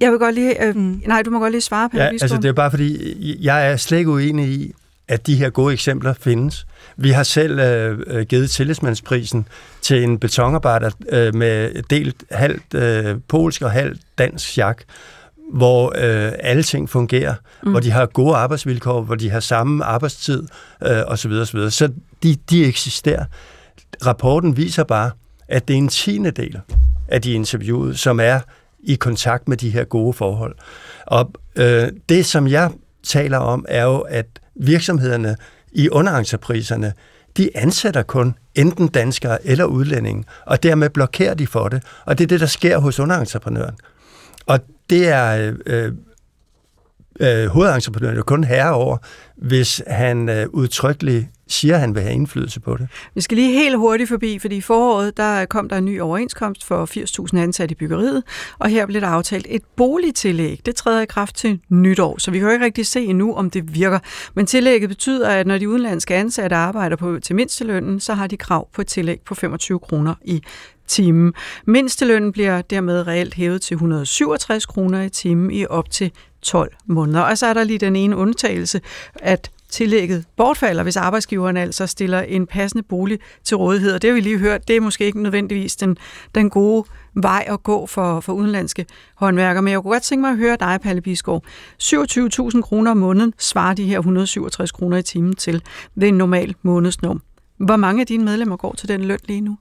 Jeg vil godt lige... Øh, nej, du må godt lige svare, på Ja, altså det er bare fordi, jeg er slet ikke uenig i, at de her gode eksempler findes. Vi har selv øh, øh, givet tillidsmandsprisen til en betonarbejder øh, med delt halvt øh, polsk og halvt dansk jak, hvor øh, alle ting fungerer, mm. hvor de har gode arbejdsvilkår, hvor de har samme arbejdstid øh, osv. osv. Så de, de eksisterer. Rapporten viser bare, at det er en tiende del af de interviewede, som er i kontakt med de her gode forhold. Og øh, det, som jeg taler om, er jo, at virksomhederne i underentrepriserne, de ansætter kun enten danskere eller udlændinge, og dermed blokerer de for det. Og det er det, der sker hos underentreprenøren. Og det er øh, øh, øh hovedentreprenøren jo kun herre over, hvis han øh, udtrykkeligt siger, at han vil have indflydelse på det. Vi skal lige helt hurtigt forbi, fordi i foråret der kom der en ny overenskomst for 80.000 ansatte i byggeriet, og her blev der aftalt et boligtillæg. Det træder i kraft til nytår, så vi kan jo ikke rigtig se endnu, om det virker. Men tillægget betyder, at når de udenlandske ansatte arbejder på, til mindstelønnen, så har de krav på et tillæg på 25 kroner i timen. Mindstelønnen bliver dermed reelt hævet til 167 kroner i timen i op til 12 måneder. Og så er der lige den ene undtagelse, at tillægget bortfalder, hvis arbejdsgiveren altså stiller en passende bolig til rådighed. Og det har vi lige hørt, det er måske ikke nødvendigvis den, den gode vej at gå for, for udenlandske håndværkere. Men jeg kunne godt tænke mig at høre dig, Palle Bisgaard. 27.000 kroner om måneden svarer de her 167 kroner i timen til ved en normal månedsnorm. Hvor mange af dine medlemmer går til den løn lige nu?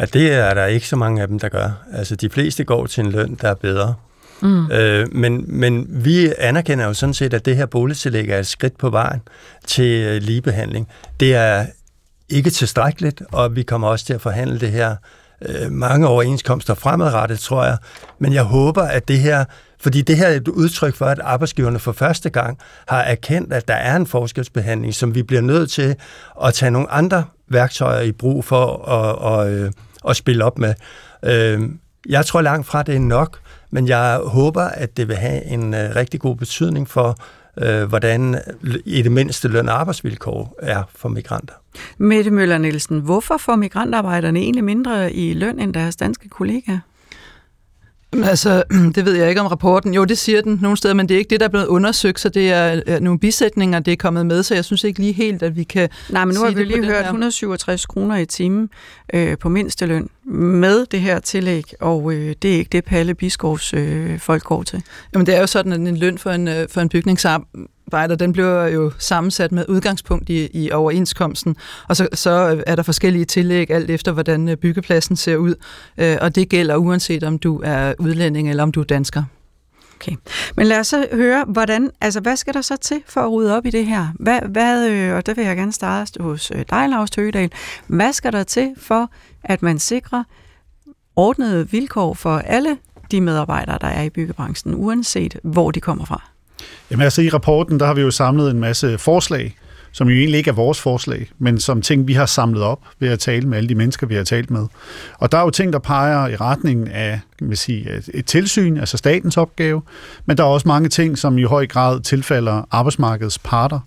Ja, det er der ikke så mange af dem, der gør. Altså, de fleste går til en løn, der er bedre. Mm. Øh, men, men vi anerkender jo sådan set, at det her boligtillæg er et skridt på vejen til øh, ligebehandling. Det er ikke tilstrækkeligt, og vi kommer også til at forhandle det her øh, mange overenskomster fremadrettet, tror jeg. Men jeg håber, at det her fordi det her er et udtryk for, at arbejdsgiverne for første gang har erkendt, at der er en forskelsbehandling, som vi bliver nødt til at tage nogle andre værktøjer i brug for at, at, at, at spille op med. Øh, jeg tror langt fra, det er nok, men jeg håber, at det vil have en øh, rigtig god betydning for, øh, hvordan i det mindste løn- og arbejdsvilkår er for migranter. Mette Møller Nielsen, hvorfor får migrantarbejderne egentlig mindre i løn end deres danske kollegaer? Altså, det ved jeg ikke om rapporten. Jo, det siger den nogle steder, men det er ikke det, der er blevet undersøgt, så det er nogle bisætninger, det er kommet med, så jeg synes ikke lige helt, at vi kan Nej, men nu har vi lige hørt 167 kroner i timen øh, på mindsteløn med det her tillæg, og øh, det er ikke det, Palle Biskovs øh, folk går til. Jamen, det er jo sådan, at en løn for en, øh, for en bygningsarbejder arbejder, den bliver jo sammensat med udgangspunkt i, i overenskomsten, og så, så er der forskellige tillæg alt efter, hvordan øh, byggepladsen ser ud, øh, og det gælder uanset om du er udlænding eller om du er dansker. Okay. Men lad os så høre, hvordan, altså, hvad skal der så til for at rydde op i det her? Hvad, hvad, øh, og det vil jeg gerne starte hos øh, dig, Lars Tøgedal. Hvad skal der til for, at man sikrer ordnede vilkår for alle de medarbejdere, der er i byggebranchen, uanset hvor de kommer fra? Jamen altså i rapporten, der har vi jo samlet en masse forslag, som jo egentlig ikke er vores forslag, men som ting, vi har samlet op ved at tale med alle de mennesker, vi har talt med. Og der er jo ting, der peger i retningen af kan man sige, et tilsyn, altså statens opgave, men der er også mange ting, som i høj grad tilfalder arbejdsmarkedets parter.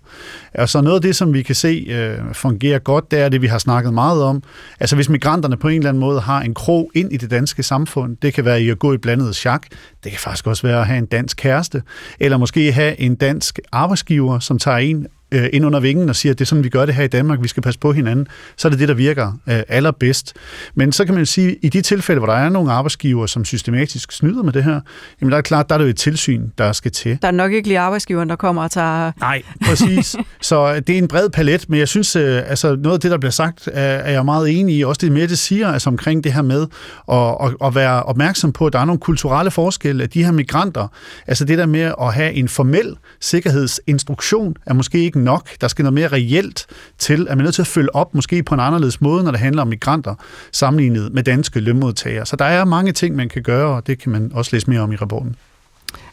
Og så noget af det, som vi kan se øh, fungerer godt, det er det, vi har snakket meget om. Altså hvis migranterne på en eller anden måde har en krog ind i det danske samfund, det kan være i at gå i blandet chak, det kan faktisk også være at have en dansk kæreste, eller måske have en dansk arbejdsgiver, som tager en øh, ind under vingen og siger, at det er sådan, vi gør det her i Danmark, vi skal passe på hinanden, så er det det, der virker øh, allerbedst. Men så kan man sige, at i de tilfælde, hvor der er nogle arbejdsgiver, som systematisk snyder med det her, jamen der er klart, der er det jo et tilsyn, der skal til. Der er nok ikke lige arbejdsgiveren, der kommer og tager... Nej, præcis. så det er en bred palet, men jeg synes, øh, altså noget af det, der bliver sagt, er, er jeg meget enig i. Også det med, det siger, altså omkring det her med at, at, at være opmærksom på, at der er nogle kulturelle forskelle, at de her migranter, altså det der med at have en formel sikkerhedsinstruktion, er måske ikke nok. Der skal noget mere reelt til, at man er nødt til at følge op, måske på en anderledes måde, når det handler om migranter, sammenlignet med danske lønmodtagere. Så der er mange ting, man kan gøre, og det kan man også læse mere om i rapporten.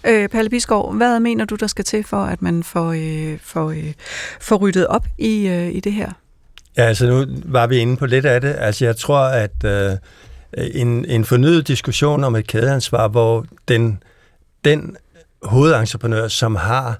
Øh, Palle Bisgaard, hvad mener du, der skal til for, at man får, øh, får, øh, får ryddet op i, øh, i det her? Ja, altså nu var vi inde på lidt af det. Altså jeg tror, at øh, en, en fornyet diskussion om et kædeansvar, hvor den, den hovedentreprenør, som har øh,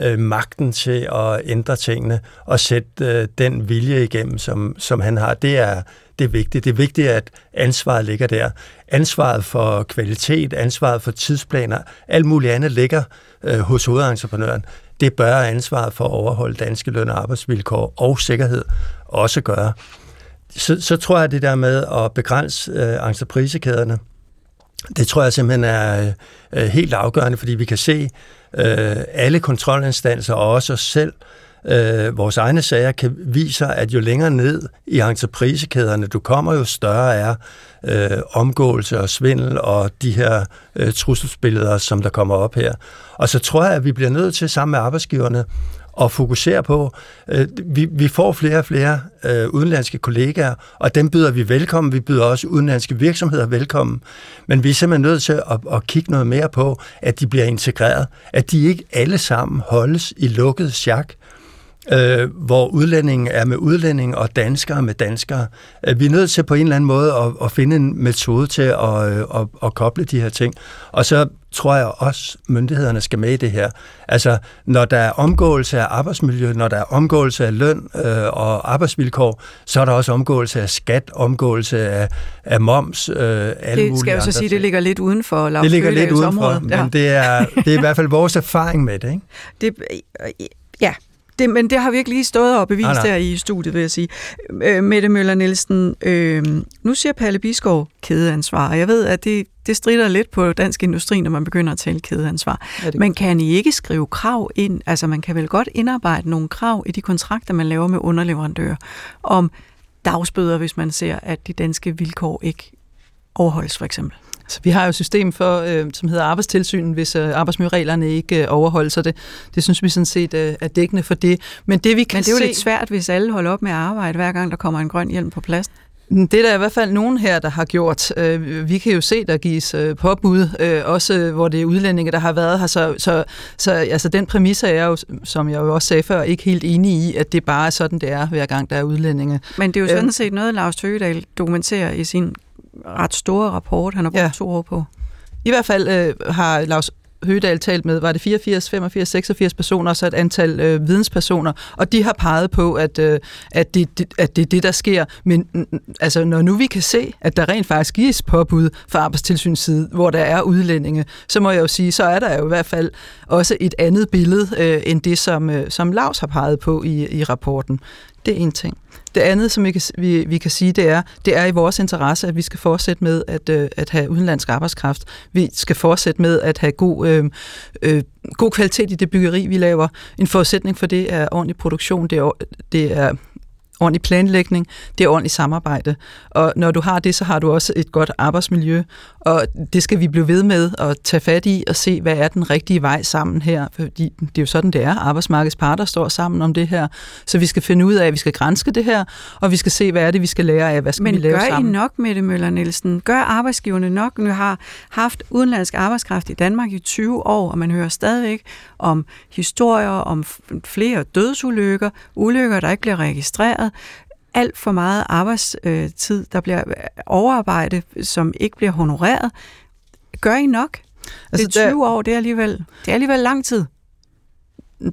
Øh, magten til at ændre tingene og sætte øh, den vilje igennem, som, som han har, det er, det er vigtigt. Det er vigtigt, at ansvaret ligger der. Ansvaret for kvalitet, ansvaret for tidsplaner, alt muligt andet ligger øh, hos hovedentreprenøren. Det bør ansvaret for at overholde danske løn- og arbejdsvilkår og sikkerhed også gøre. Så, så tror jeg, at det der med at begrænse øh, entreprisekæderne, det tror jeg simpelthen er øh, helt afgørende, fordi vi kan se, øh, alle kontrolinstanser og også os selv, øh, vores egne sager, kan vise, at jo længere ned i entreprisekæderne du kommer, jo større er øh, omgåelse og svindel og de her øh, trusselsbilleder, som der kommer op her. Og så tror jeg, at vi bliver nødt til sammen med arbejdsgiverne og fokusere på. Øh, vi, vi får flere og flere øh, udenlandske kollegaer, og dem byder vi velkommen. Vi byder også udenlandske virksomheder velkommen. Men vi er simpelthen nødt til at, at kigge noget mere på, at de bliver integreret. At de ikke alle sammen holdes i lukket sjak, øh, hvor udlændingen er med udlænding og danskere med danskere. Øh, vi er nødt til på en eller anden måde at, at finde en metode til at, øh, at, at koble de her ting. Og så tror jeg også, myndighederne skal med i det her. Altså, når der er omgåelse af arbejdsmiljø, når der er omgåelse af løn øh, og arbejdsvilkår, så er der også omgåelse af skat, omgåelse af, af moms, øh, alle Det skal jeg så sige, ting. det ligger lidt uden for Lars Det ligger lidt uden for, men ja. det, er, det er i hvert fald vores erfaring med det. Ikke? det ja, det, men det har vi ikke lige stået og bevist ah, her i studiet, vil jeg sige. Øh, Mette Møller Nielsen, øh, nu siger Palle Biskov kædeansvar, jeg ved, at det, det strider lidt på dansk industri, når man begynder at tale kædeansvar. Ja, men kan I ikke skrive krav ind? Altså man kan vel godt indarbejde nogle krav i de kontrakter, man laver med underleverandører, om dagsbøder, hvis man ser, at de danske vilkår ikke overholdes, for eksempel. Så vi har jo et system for, øh, som hedder arbejdstilsyn, hvis øh, arbejdsmiljøreglerne ikke øh, overholdes, så det, det synes vi sådan set øh, er dækkende for det. Men det, vi kan Men det er jo se... lidt svært, hvis alle holder op med at arbejde, hver gang der kommer en grøn hjelm på plads. Det er der i hvert fald nogen her, der har gjort. Øh, vi kan jo se, der gives øh, påbud, øh, også hvor det er udlændinge, der har været her. Så, så, så altså, den præmis er jeg jo, som jeg jo også sagde før, ikke helt enig i, at det bare er sådan, det er, hver gang der er udlændinge. Men det er jo sådan set noget, Lars Tøgedal dokumenterer i sin ret store rapport, han har brugt ja. to år på. I hvert fald øh, har Lars Høgedal talt med, var det 84, 85, 86 personer, så et antal øh, videnspersoner, og de har peget på, at, øh, at, det, det, at det er det, der sker. Men altså, når nu vi kan se, at der rent faktisk gives påbud fra arbejdstilsynets side, hvor der er udlændinge, så må jeg jo sige, så er der jo i hvert fald også et andet billede, øh, end det, som, øh, som Lars har peget på i, i rapporten. Det er en ting. Det andet, som vi kan, vi, vi kan sige, det er, det er i vores interesse, at vi skal fortsætte med at, øh, at have udenlandsk arbejdskraft. Vi skal fortsætte med at have god, øh, øh, god kvalitet i det byggeri, vi laver. En forudsætning for det er ordentlig produktion, det er, det er ordentlig planlægning, det er ordentligt samarbejde. Og når du har det, så har du også et godt arbejdsmiljø, og det skal vi blive ved med at tage fat i og se, hvad er den rigtige vej sammen her, fordi det er jo sådan, det er. Arbejdsmarkedets parter står sammen om det her, så vi skal finde ud af, at vi skal grænske det her, og vi skal se, hvad er det, vi skal lære af, hvad skal Men vi lave sammen. Men gør I nok, Mette Møller Nielsen? Gør arbejdsgiverne nok? Nu har haft udenlandsk arbejdskraft i Danmark i 20 år, og man hører stadigvæk om historier om flere dødsulykker, ulykker, der ikke bliver registreret, alt for meget arbejdstid, der bliver overarbejde, som ikke bliver honoreret. Gør I nok? Altså, det er 20 der, år, det er, alligevel, det er alligevel lang tid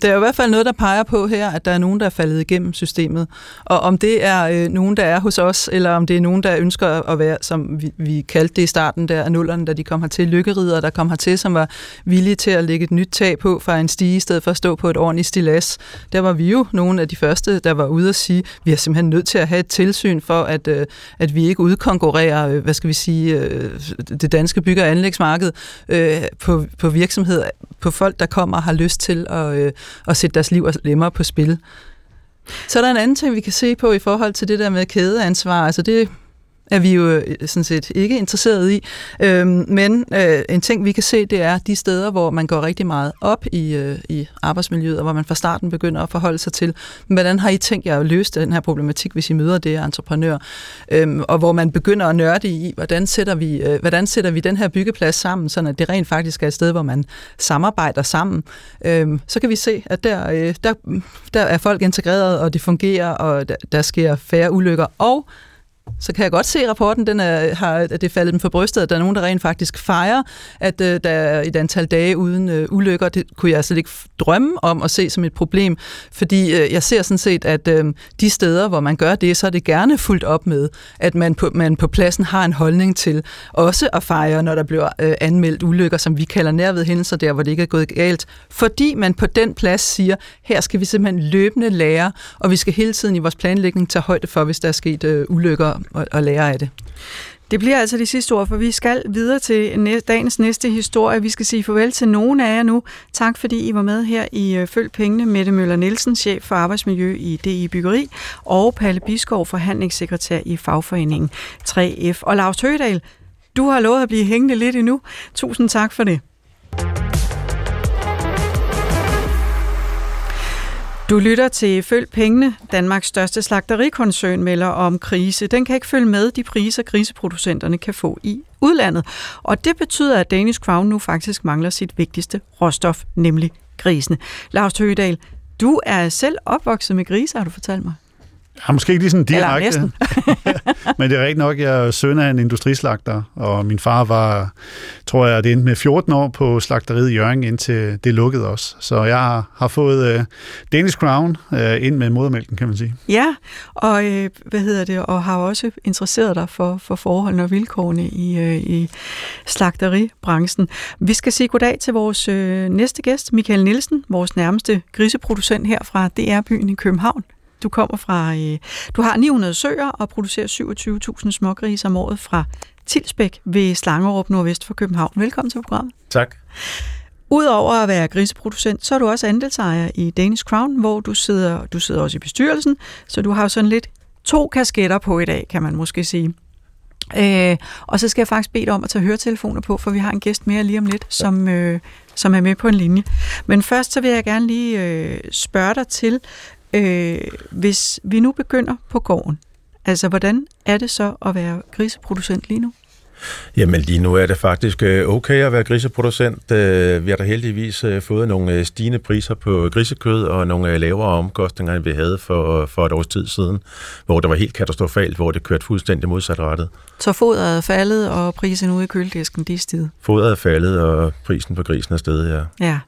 der er i hvert fald noget, der peger på her, at der er nogen, der er faldet igennem systemet. Og om det er øh, nogen, der er hos os, eller om det er nogen, der ønsker at være, som vi, vi kaldte det i starten der af nullerne, da de kom hertil, lykkerider, der kom hertil, som var villige til at lægge et nyt tag på fra en stige, i stedet for at stå på et ordentligt stilas. Der var vi jo nogle af de første, der var ude at sige, vi er simpelthen nødt til at have et tilsyn for, at, øh, at vi ikke udkonkurrerer, øh, hvad skal vi sige, øh, det danske bygge- og anlægsmarked øh, på, på virksomheder, på folk, der kommer og har lyst til at, øh, at sætte deres liv og lemmer på spil. Så er der en anden ting, vi kan se på i forhold til det der med kædeansvar. Altså det er vi jo øh, sådan set ikke interesseret i. Øhm, men øh, en ting, vi kan se, det er de steder, hvor man går rigtig meget op i, øh, i arbejdsmiljøet, og hvor man fra starten begynder at forholde sig til, hvordan har I tænkt jer at løse den her problematik, hvis I møder det entreprenør? Øhm, og hvor man begynder at nørde i, hvordan sætter, vi, øh, hvordan sætter vi den her byggeplads sammen, så det rent faktisk er et sted, hvor man samarbejder sammen. Øhm, så kan vi se, at der, øh, der, der er folk integreret, og det fungerer, og der, der sker færre ulykker, og så kan jeg godt se, at rapporten den er, har, at det faldet dem for brystet, at der er nogen, der rent faktisk fejrer, at uh, der er et antal dage uden uh, ulykker. Det kunne jeg slet ikke drømme om at se som et problem, fordi uh, jeg ser sådan set, at uh, de steder, hvor man gør det, så er det gerne fuldt op med, at man på, man på pladsen har en holdning til også at fejre, når der bliver uh, anmeldt ulykker, som vi kalder nærved hændelser, der hvor det ikke er gået galt, fordi man på den plads siger, her skal vi simpelthen løbende lære, og vi skal hele tiden i vores planlægning tage højde for, hvis der er sket uh, ulykker og, og lære af det. Det bliver altså de sidste ord, for vi skal videre til dagens næste historie. Vi skal sige farvel til nogen af jer nu. Tak fordi I var med her i øh, Følg Pengene. Mette Møller Nielsen, chef for arbejdsmiljø i DI Byggeri, og Palle Biskov, forhandlingssekretær i fagforeningen 3F. Og Lars Høgedal, du har lovet at blive hængende lidt endnu. Tusind tak for det. Du lytter til Følg Pengene. Danmarks største slagterikoncern melder om krise. Den kan ikke følge med de priser, griseproducenterne kan få i udlandet. Og det betyder, at Danish Crown nu faktisk mangler sit vigtigste råstof, nemlig grisene. Lars Høgedal, du er selv opvokset med grise, har du fortalt mig. Ja, måske ikke lige sådan direkte. men det er rigtigt nok, jeg er søn af en industrislagter, og min far var, tror jeg, det endte med 14 år på slagteriet i Jørgen, indtil det lukkede også. Så jeg har fået uh, Danish Crown uh, ind med modermælken, kan man sige. Ja, og uh, hvad hedder det, og har også interesseret dig for, for forholdene og vilkårene i, uh, i slagteribranchen. Vi skal sige goddag til vores uh, næste gæst, Michael Nielsen, vores nærmeste griseproducent her fra DR-byen i København. Du kommer fra, øh, du har 900 søer og producerer 27.000 smågrise om året fra Tilsbæk ved Slangerup nordvest for København. Velkommen til programmet. Tak. Udover at være griseproducent, så er du også andelsejer i Danish Crown, hvor du sidder, du sidder også i bestyrelsen, så du har jo sådan lidt to kasketter på i dag, kan man måske sige. Øh, og så skal jeg faktisk bede dig om at tage høretelefoner på, for vi har en gæst mere lige om lidt, som, øh, som er med på en linje. Men først så vil jeg gerne lige øh, spørge dig til, Øh, hvis vi nu begynder på gården, Altså, hvordan er det så at være griseproducent lige nu? Jamen lige nu er det faktisk øh, okay at være griseproducent. Øh, vi har da heldigvis øh, fået nogle stigende priser på grisekød og nogle lavere omkostninger, end vi havde for, for et års tid siden, hvor det var helt katastrofalt, hvor det kørte fuldstændig modsatrettet. Så fodret er faldet, og prisen ude i køledisken, de er? Fodret er faldet, og prisen på grisen er steget, ja. Ja.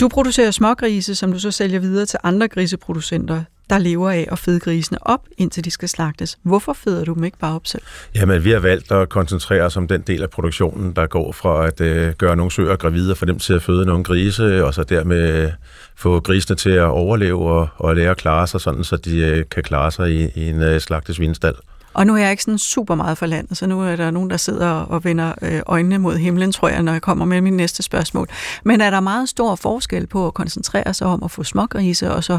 Du producerer smågrise, som du så sælger videre til andre griseproducenter der lever af at fede grisene op, indtil de skal slagtes. Hvorfor feder du dem ikke bare op selv? Jamen, vi har valgt at koncentrere os om den del af produktionen, der går fra at øh, gøre nogle søer gravide og få dem til at føde nogle grise, og så dermed øh, få grisene til at overleve og, og lære at klare sig, sådan så de øh, kan klare sig i, i en øh, slagtesvinstald. Og nu er jeg ikke sådan super meget for landet, så nu er der nogen, der sidder og vender øh, øjnene mod himlen, tror jeg, når jeg kommer med min næste spørgsmål. Men er der meget stor forskel på at koncentrere sig om at få smågrise og så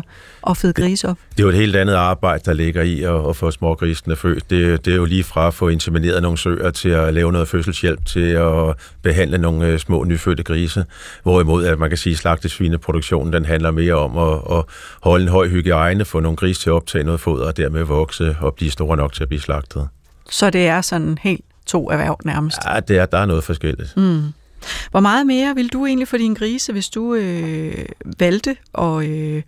at fede grise op? Det er jo et helt andet arbejde, der ligger i at, at få smågrisene født. Det, det er jo lige fra at få insemineret nogle søer til at lave noget fødselshjælp, til at behandle nogle øh, små nyfødte grise. Hvorimod, at man kan sige, at slagtesvineproduktionen den handler mere om at, at holde en høj hygiejne, få nogle grise til at optage noget foder og dermed vokse og blive store nok til at blive slagtet. Så det er sådan helt to erhverv nærmest? Ja, det er, der er noget forskelligt. Mm. Hvor meget mere vil du egentlig for din grise, hvis du øh, valgte at, øh,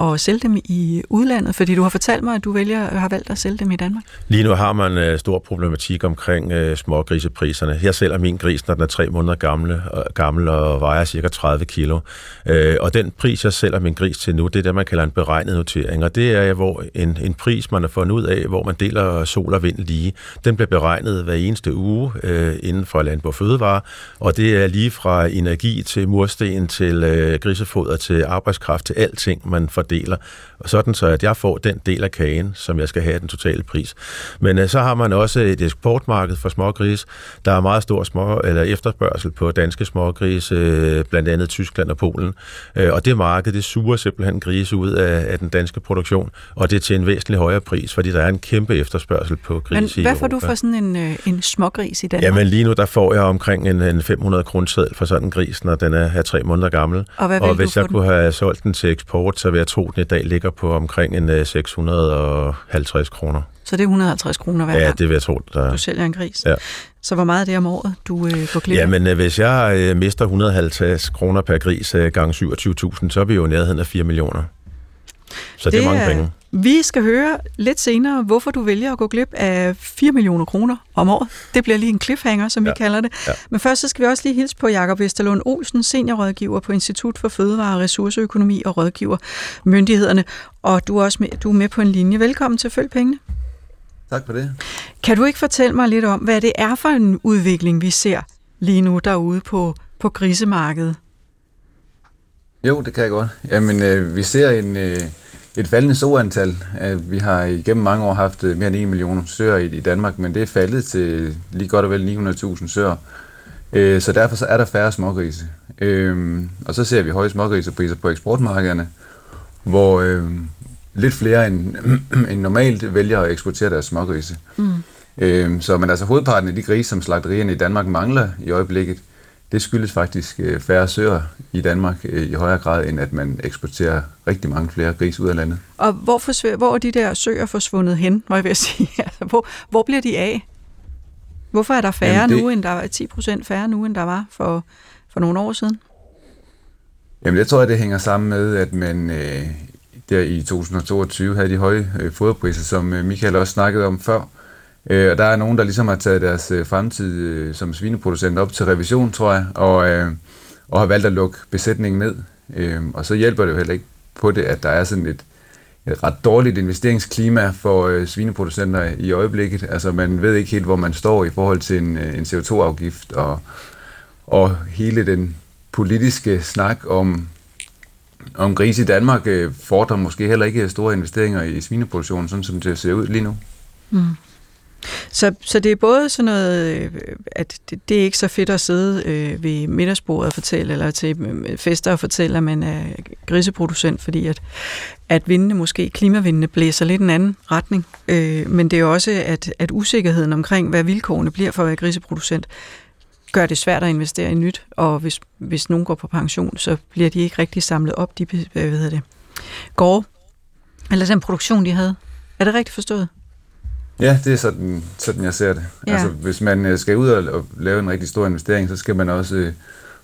at sælge dem i udlandet? Fordi du har fortalt mig, at du vælger, har valgt at sælge dem i Danmark. Lige nu har man uh, stor problematik omkring uh, smågrisepriserne. Jeg sælger min gris, når den er tre måneder gamle, og, gammel og vejer cirka 30 kilo. Uh, og den pris, jeg sælger min gris til nu, det er det, man kalder en beregnet notering. Og det er hvor en, en pris, man har fundet ud af, hvor man deler sol og vind lige. Den bliver beregnet hver eneste uge uh, inden for Landbrug Fødevare. Og det er lige fra energi til mursten til uh, grisefoder til arbejdskraft til alting, man får fordeler, sådan så at jeg får den del af kagen, som jeg skal have den totale pris. Men øh, så har man også et eksportmarked for smågris. Der er meget stor små, eller efterspørgsel på danske smågris, øh, blandt andet Tyskland og Polen. Øh, og det marked, det suger simpelthen grise ud af, af den danske produktion, og det er til en væsentlig højere pris, fordi der er en kæmpe efterspørgsel på gris Men hvad får du for sådan en, øh, en smågris i Danmark? Jamen lige nu, der får jeg omkring en, en 500 kroner for sådan en gris, når den er, er tre måneder gammel. Og, hvad og hvis jeg den? kunne have solgt den til eksport, så vil jeg tro, den i dag ligger på omkring en 650 kroner. Så det er 150 kroner hver Ja, gang, det vil jeg tro. Der... du sælger en gris. Ja. Så hvor meget er det om året, du øh, går glip af? Jamen, hvis jeg øh, mister 150 kroner per gris øh, gange 27.000, så er vi jo nærheden af 4 millioner. Så det, det er mange penge. Vi skal høre lidt senere, hvorfor du vælger at gå glip af 4 millioner kroner om året. Det bliver lige en cliffhanger, som ja. vi kalder det. Ja. Men først så skal vi også lige hilse på Jakob Vesterlund Olsen, seniorrådgiver på Institut for Fødevare og Ressourceøkonomi og rådgiver myndighederne. Og du er også med, du er med på en linje. Velkommen til Følg Pengene. Tak for det. Kan du ikke fortælle mig lidt om, hvad det er for en udvikling, vi ser lige nu derude på, på grisemarkedet? Jo, det kan jeg godt. Jamen, øh, vi ser en... Øh et faldende soantal. Vi har igennem mange år haft øh, mere end 1 million søer i Danmark, men det er faldet til lige godt og vel 900.000 søer. Øh, så derfor så er der færre smågrise. Øh, og så ser vi høje smågrisepriser på eksportmarkederne, hvor lidt flere end, end normalt vælger at eksportere deres smågrise. Mm. Så men altså hovedparten af de grise, som slagterierne i Danmark mangler i øjeblikket, det skyldes faktisk øh, færre søer i Danmark øh, i højere grad, end at man eksporterer rigtig mange flere grise ud af landet. Og hvor, forsv- hvor er de der søer forsvundet hen, må jeg vil sige? Altså, hvor, hvor bliver de af? Hvorfor er der færre Jamen det... nu, end der var 10 procent færre nu, end der var for, for nogle år siden? Jamen det tror jeg, det hænger sammen med, at man øh, der i 2022 havde de høje øh, foderpriser, som øh, Michael også snakkede om før. Øh, og der er nogen, der ligesom har taget deres øh, fremtid øh, som svineproducent op til revision, tror jeg, og, øh, og har valgt at lukke besætningen ned. Øh, og så hjælper det jo heller ikke på det, at der er sådan et, et ret dårligt investeringsklima for øh, svineproducenter i øjeblikket. Altså man ved ikke helt, hvor man står i forhold til en, øh, en CO2-afgift, og, og hele den politiske snak om, om gris i Danmark øh, fordrer måske heller ikke store investeringer i svineproduktionen, sådan som det ser ud lige nu. Mm. Så, så det er både sådan noget, øh, at det, det er ikke så fedt at sidde øh, ved middagsbordet og fortælle, eller til øh, fester og fortælle, at man er griseproducent, fordi at, at vindene måske, klimavindene, blæser lidt en anden retning. Øh, men det er også, at, at usikkerheden omkring, hvad vilkårene bliver for at være griseproducent, gør det svært at investere i nyt, og hvis, hvis nogen går på pension, så bliver de ikke rigtig samlet op, de hvad hedder det, går, eller den produktion, de havde. Er det rigtigt forstået? Ja, det er sådan, sådan jeg ser det. Ja. Altså, hvis man øh, skal ud og, og lave en rigtig stor investering, så skal man også øh,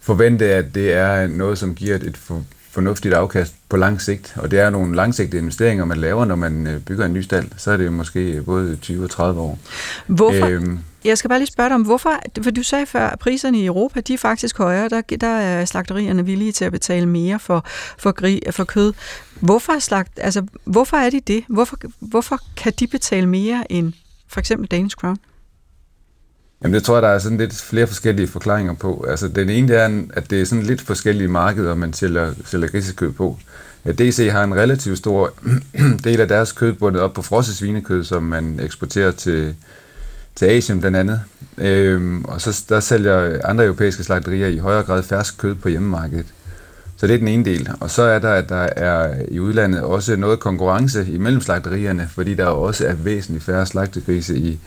forvente, at det er noget, som giver et, et for, fornuftigt afkast på lang sigt. Og det er nogle langsigtede investeringer, man laver, når man øh, bygger en ny stald. Så er det måske både 20 og 30 år. Hvorfor, Øhm, jeg skal bare lige spørge dig om, hvorfor, for du sagde før, at priserne i Europa, de er faktisk højere. Der, der er slagterierne villige til at betale mere for, for, gri, for kød. Hvorfor er, slagt, altså, hvorfor er de det? Hvorfor, hvorfor kan de betale mere end for eksempel Danish Crown? Jamen det tror jeg, der er sådan lidt flere forskellige forklaringer på. Altså den ene det er, at det er sådan lidt forskellige markeder, man sælger, sælger grisekød på. Ja, DC har en relativt stor del af deres kød bundet op på frosset svinekød, som man eksporterer til, til Asien blandt andet. Øhm, og så der sælger andre europæiske slagterier i højere grad fersk kød på hjemmemarkedet. Så det er den ene del. Og så er der, at der er i udlandet også noget konkurrence imellem slagterierne, fordi der også er væsentligt færre slagtegrise i,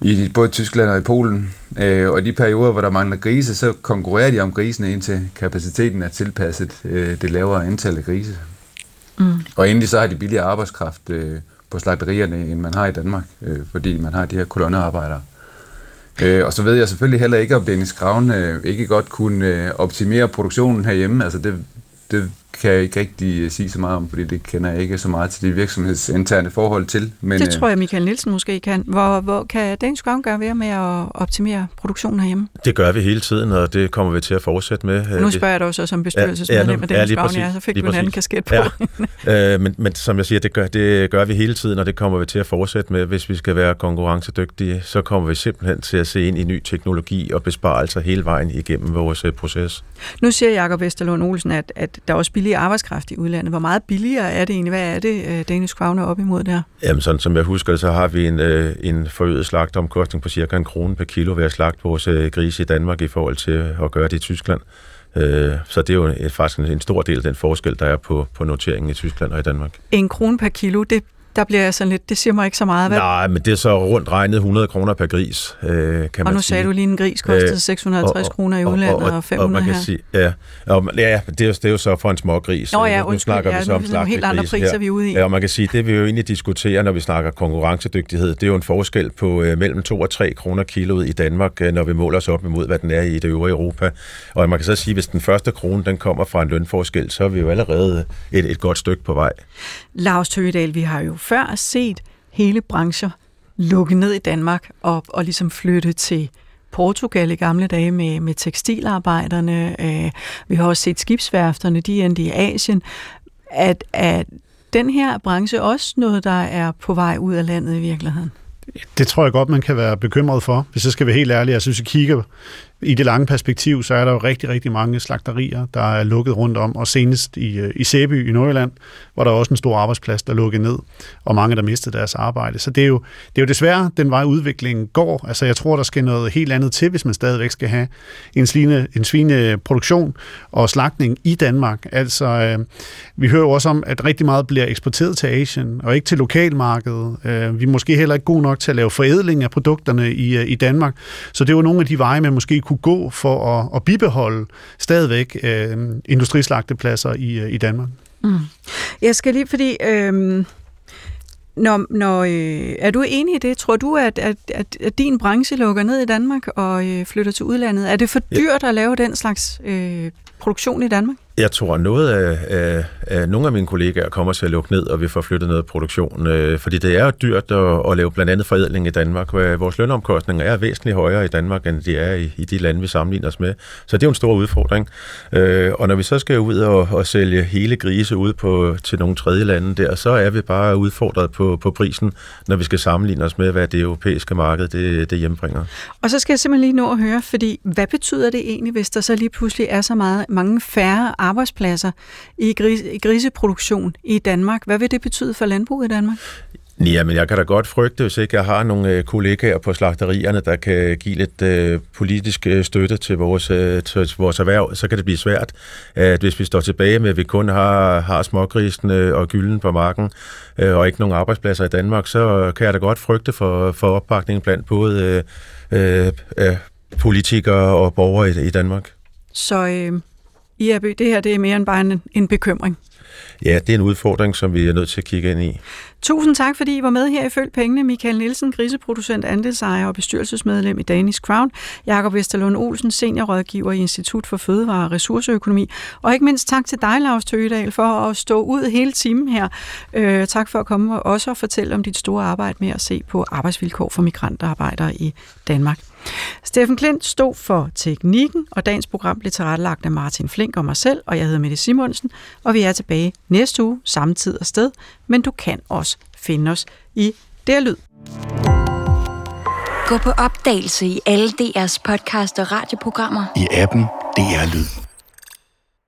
i både Tyskland og i Polen. Øh, og i de perioder, hvor der mangler grise, så konkurrerer de om grisene, indtil kapaciteten er tilpasset øh, det lavere antal af grise. Mm. Og endelig så har de billigere arbejdskraft øh, på slagterierne, end man har i Danmark, øh, fordi man har de her kolonnearbejdere. Øh, og så ved jeg selvfølgelig heller ikke, om Dennis Kraven øh, ikke godt kunne øh, optimere produktionen herhjemme. Altså det, det kan jeg ikke rigtig sige så meget om, fordi det kender jeg ikke så meget til de virksomhedsinterne forhold til. Men, Det tror jeg, Michael Nielsen måske kan. Hvor, hvor kan Danish Crown gøre ved med at optimere produktionen herhjemme? Det gør vi hele tiden, og det kommer vi til at fortsætte med. Nu spørger jeg dig også som bestyrelsesmedlem Ja, af ja, nu- Danish ja, Crown, så fik du en anden kasket på. Ja. Øh, men, men som jeg siger, det gør, det gør vi hele tiden, og det kommer vi til at fortsætte med. Hvis vi skal være konkurrencedygtige, så kommer vi simpelthen til at se ind i ny teknologi og besparelser hele vejen igennem vores øh, proces. Nu siger Jakob Vesterlund Olsen, at, at der er også billig arbejdskraft i udlandet. Hvor meget billigere er det egentlig? Hvad er det, øh, Danish Crown er op imod der? Jamen, sådan som jeg husker det, så har vi en, øh, en forøget slagteomkostning på cirka en krone per kilo ved at slagte vores øh, grise i Danmark i forhold til at gøre det i Tyskland. Øh, så det er jo et, faktisk en, en stor del af den forskel, der er på, på noteringen i Tyskland og i Danmark. En krone per kilo, det, der bliver jeg sådan lidt, det siger mig ikke så meget. Hvad? Nej, men det er så rundt regnet 100 kroner per gris, øh, kan og man nu sige. sagde du lige, en gris kostede Øh, 650 kroner i udlandet og, og 500 og man kan her. Sige, ja, og, ja det, er, jo- det er jo så for en små gris. Nå ja, nu, nu undskyld, snakker ja, vi så nu om nogle helt andre priser, her. vi er ude i. Ja, og man kan sige, det vi jo egentlig diskuterer, når vi snakker konkurrencedygtighed, det er jo en forskel på øh, mellem 2 og 3 kroner kiloet i Danmark, øh, når vi måler os op imod, hvad den er i det øvrige Europa. Og man kan så sige, hvis den første krone, den kommer fra en lønforskel, så er vi jo allerede et, et godt stykke på vej. Lars Tøgedal, vi har jo før set hele brancher lukke ned i Danmark og, og ligesom flytte til Portugal i gamle dage med, med tekstilarbejderne. Øh, vi har også set skibsværfterne, de endte i Asien. At, at den her branche også noget, der er på vej ud af landet i virkeligheden? Det tror jeg godt, man kan være bekymret for. Hvis jeg skal være helt ærlig, jeg synes, hvis vi kigger i det lange perspektiv, så er der jo rigtig, rigtig mange slagterier, der er lukket rundt om, og senest i, øh, i Sæby i Nordjylland, hvor der er også en stor arbejdsplads, der lukkede ned, og mange, der mistede deres arbejde. Så det er jo, det er jo desværre den vej, udviklingen går. Altså, jeg tror, der skal noget helt andet til, hvis man stadigvæk skal have en, sline, en svineproduktion og slagtning i Danmark. Altså, øh, vi hører jo også om, at rigtig meget bliver eksporteret til Asien, og ikke til lokalmarkedet. Øh, vi er måske heller ikke gode nok til at lave forædling af produkterne i, øh, i Danmark. Så det er jo nogle af de veje, man måske kunne gå for at, at bibeholde stadigvæk øh, industrislagtepladser i, øh, i Danmark. Mm. Jeg skal lige, fordi... Øhm når, når, øh, er du enig i det? Tror du, at, at, at, at din branche lukker ned i Danmark og øh, flytter til udlandet? Er det for dyrt at lave den slags øh, produktion i Danmark? Jeg tror, noget af, af, af nogle af mine kollegaer kommer til at lukke ned, og vi får flyttet noget produktion. Øh, fordi det er jo dyrt at, at lave blandt andet forædling i Danmark. Vores lønomkostninger er væsentligt højere i Danmark, end de er i, i de lande, vi sammenligner os med. Så det er jo en stor udfordring. Øh, og når vi så skal ud og, og sælge hele grise ud på, til nogle tredje lande der, så er vi bare udfordret på, på prisen, når vi skal sammenligne os med, hvad det europæiske marked det, det hjembringer. Og så skal jeg simpelthen lige nå at høre, fordi hvad betyder det egentlig, hvis der så lige pludselig er så meget, mange færre arbejdspladser i, gris, i griseproduktion i Danmark? Hvad vil det betyde for landbruget i Danmark? Ja, men jeg kan da godt frygte, hvis ikke jeg har nogle øh, kollegaer på slagterierne, der kan give lidt øh, politisk øh, støtte til vores, øh, til vores erhverv, så kan det blive svært, at hvis vi står tilbage med, at vi kun har, har smågrisen øh, og gylden på marken, øh, og ikke nogen arbejdspladser i Danmark, så kan jeg da godt frygte for, for opbakningen blandt både øh, øh, politikere og borgere i, i Danmark. Så øh, IRB, det her det er mere end bare en, en bekymring. Ja, det er en udfordring, som vi er nødt til at kigge ind i. Tusind tak, fordi I var med her i Følg Pengene. Michael Nielsen, griseproducent, andelsejer og bestyrelsesmedlem i Danish Crown. Jakob Vesterlund Olsen, seniorrådgiver i Institut for Fødevare og Ressourceøkonomi. Og ikke mindst tak til dig, Lars Tøgedal, for at stå ud hele timen her. Øh, tak for at komme og også og fortælle om dit store arbejde med at se på arbejdsvilkår for migrantarbejdere i Danmark. Steffen Klint stod for teknikken, og dagens program blev tilrettelagt af Martin Flink og mig selv, og jeg hedder Mette Simonsen, og vi er tilbage næste uge, samme tid og sted, men du kan også finde os i Der Lyd. Gå på opdagelse i alle DR's podcast og radioprogrammer. I appen DR Lyd.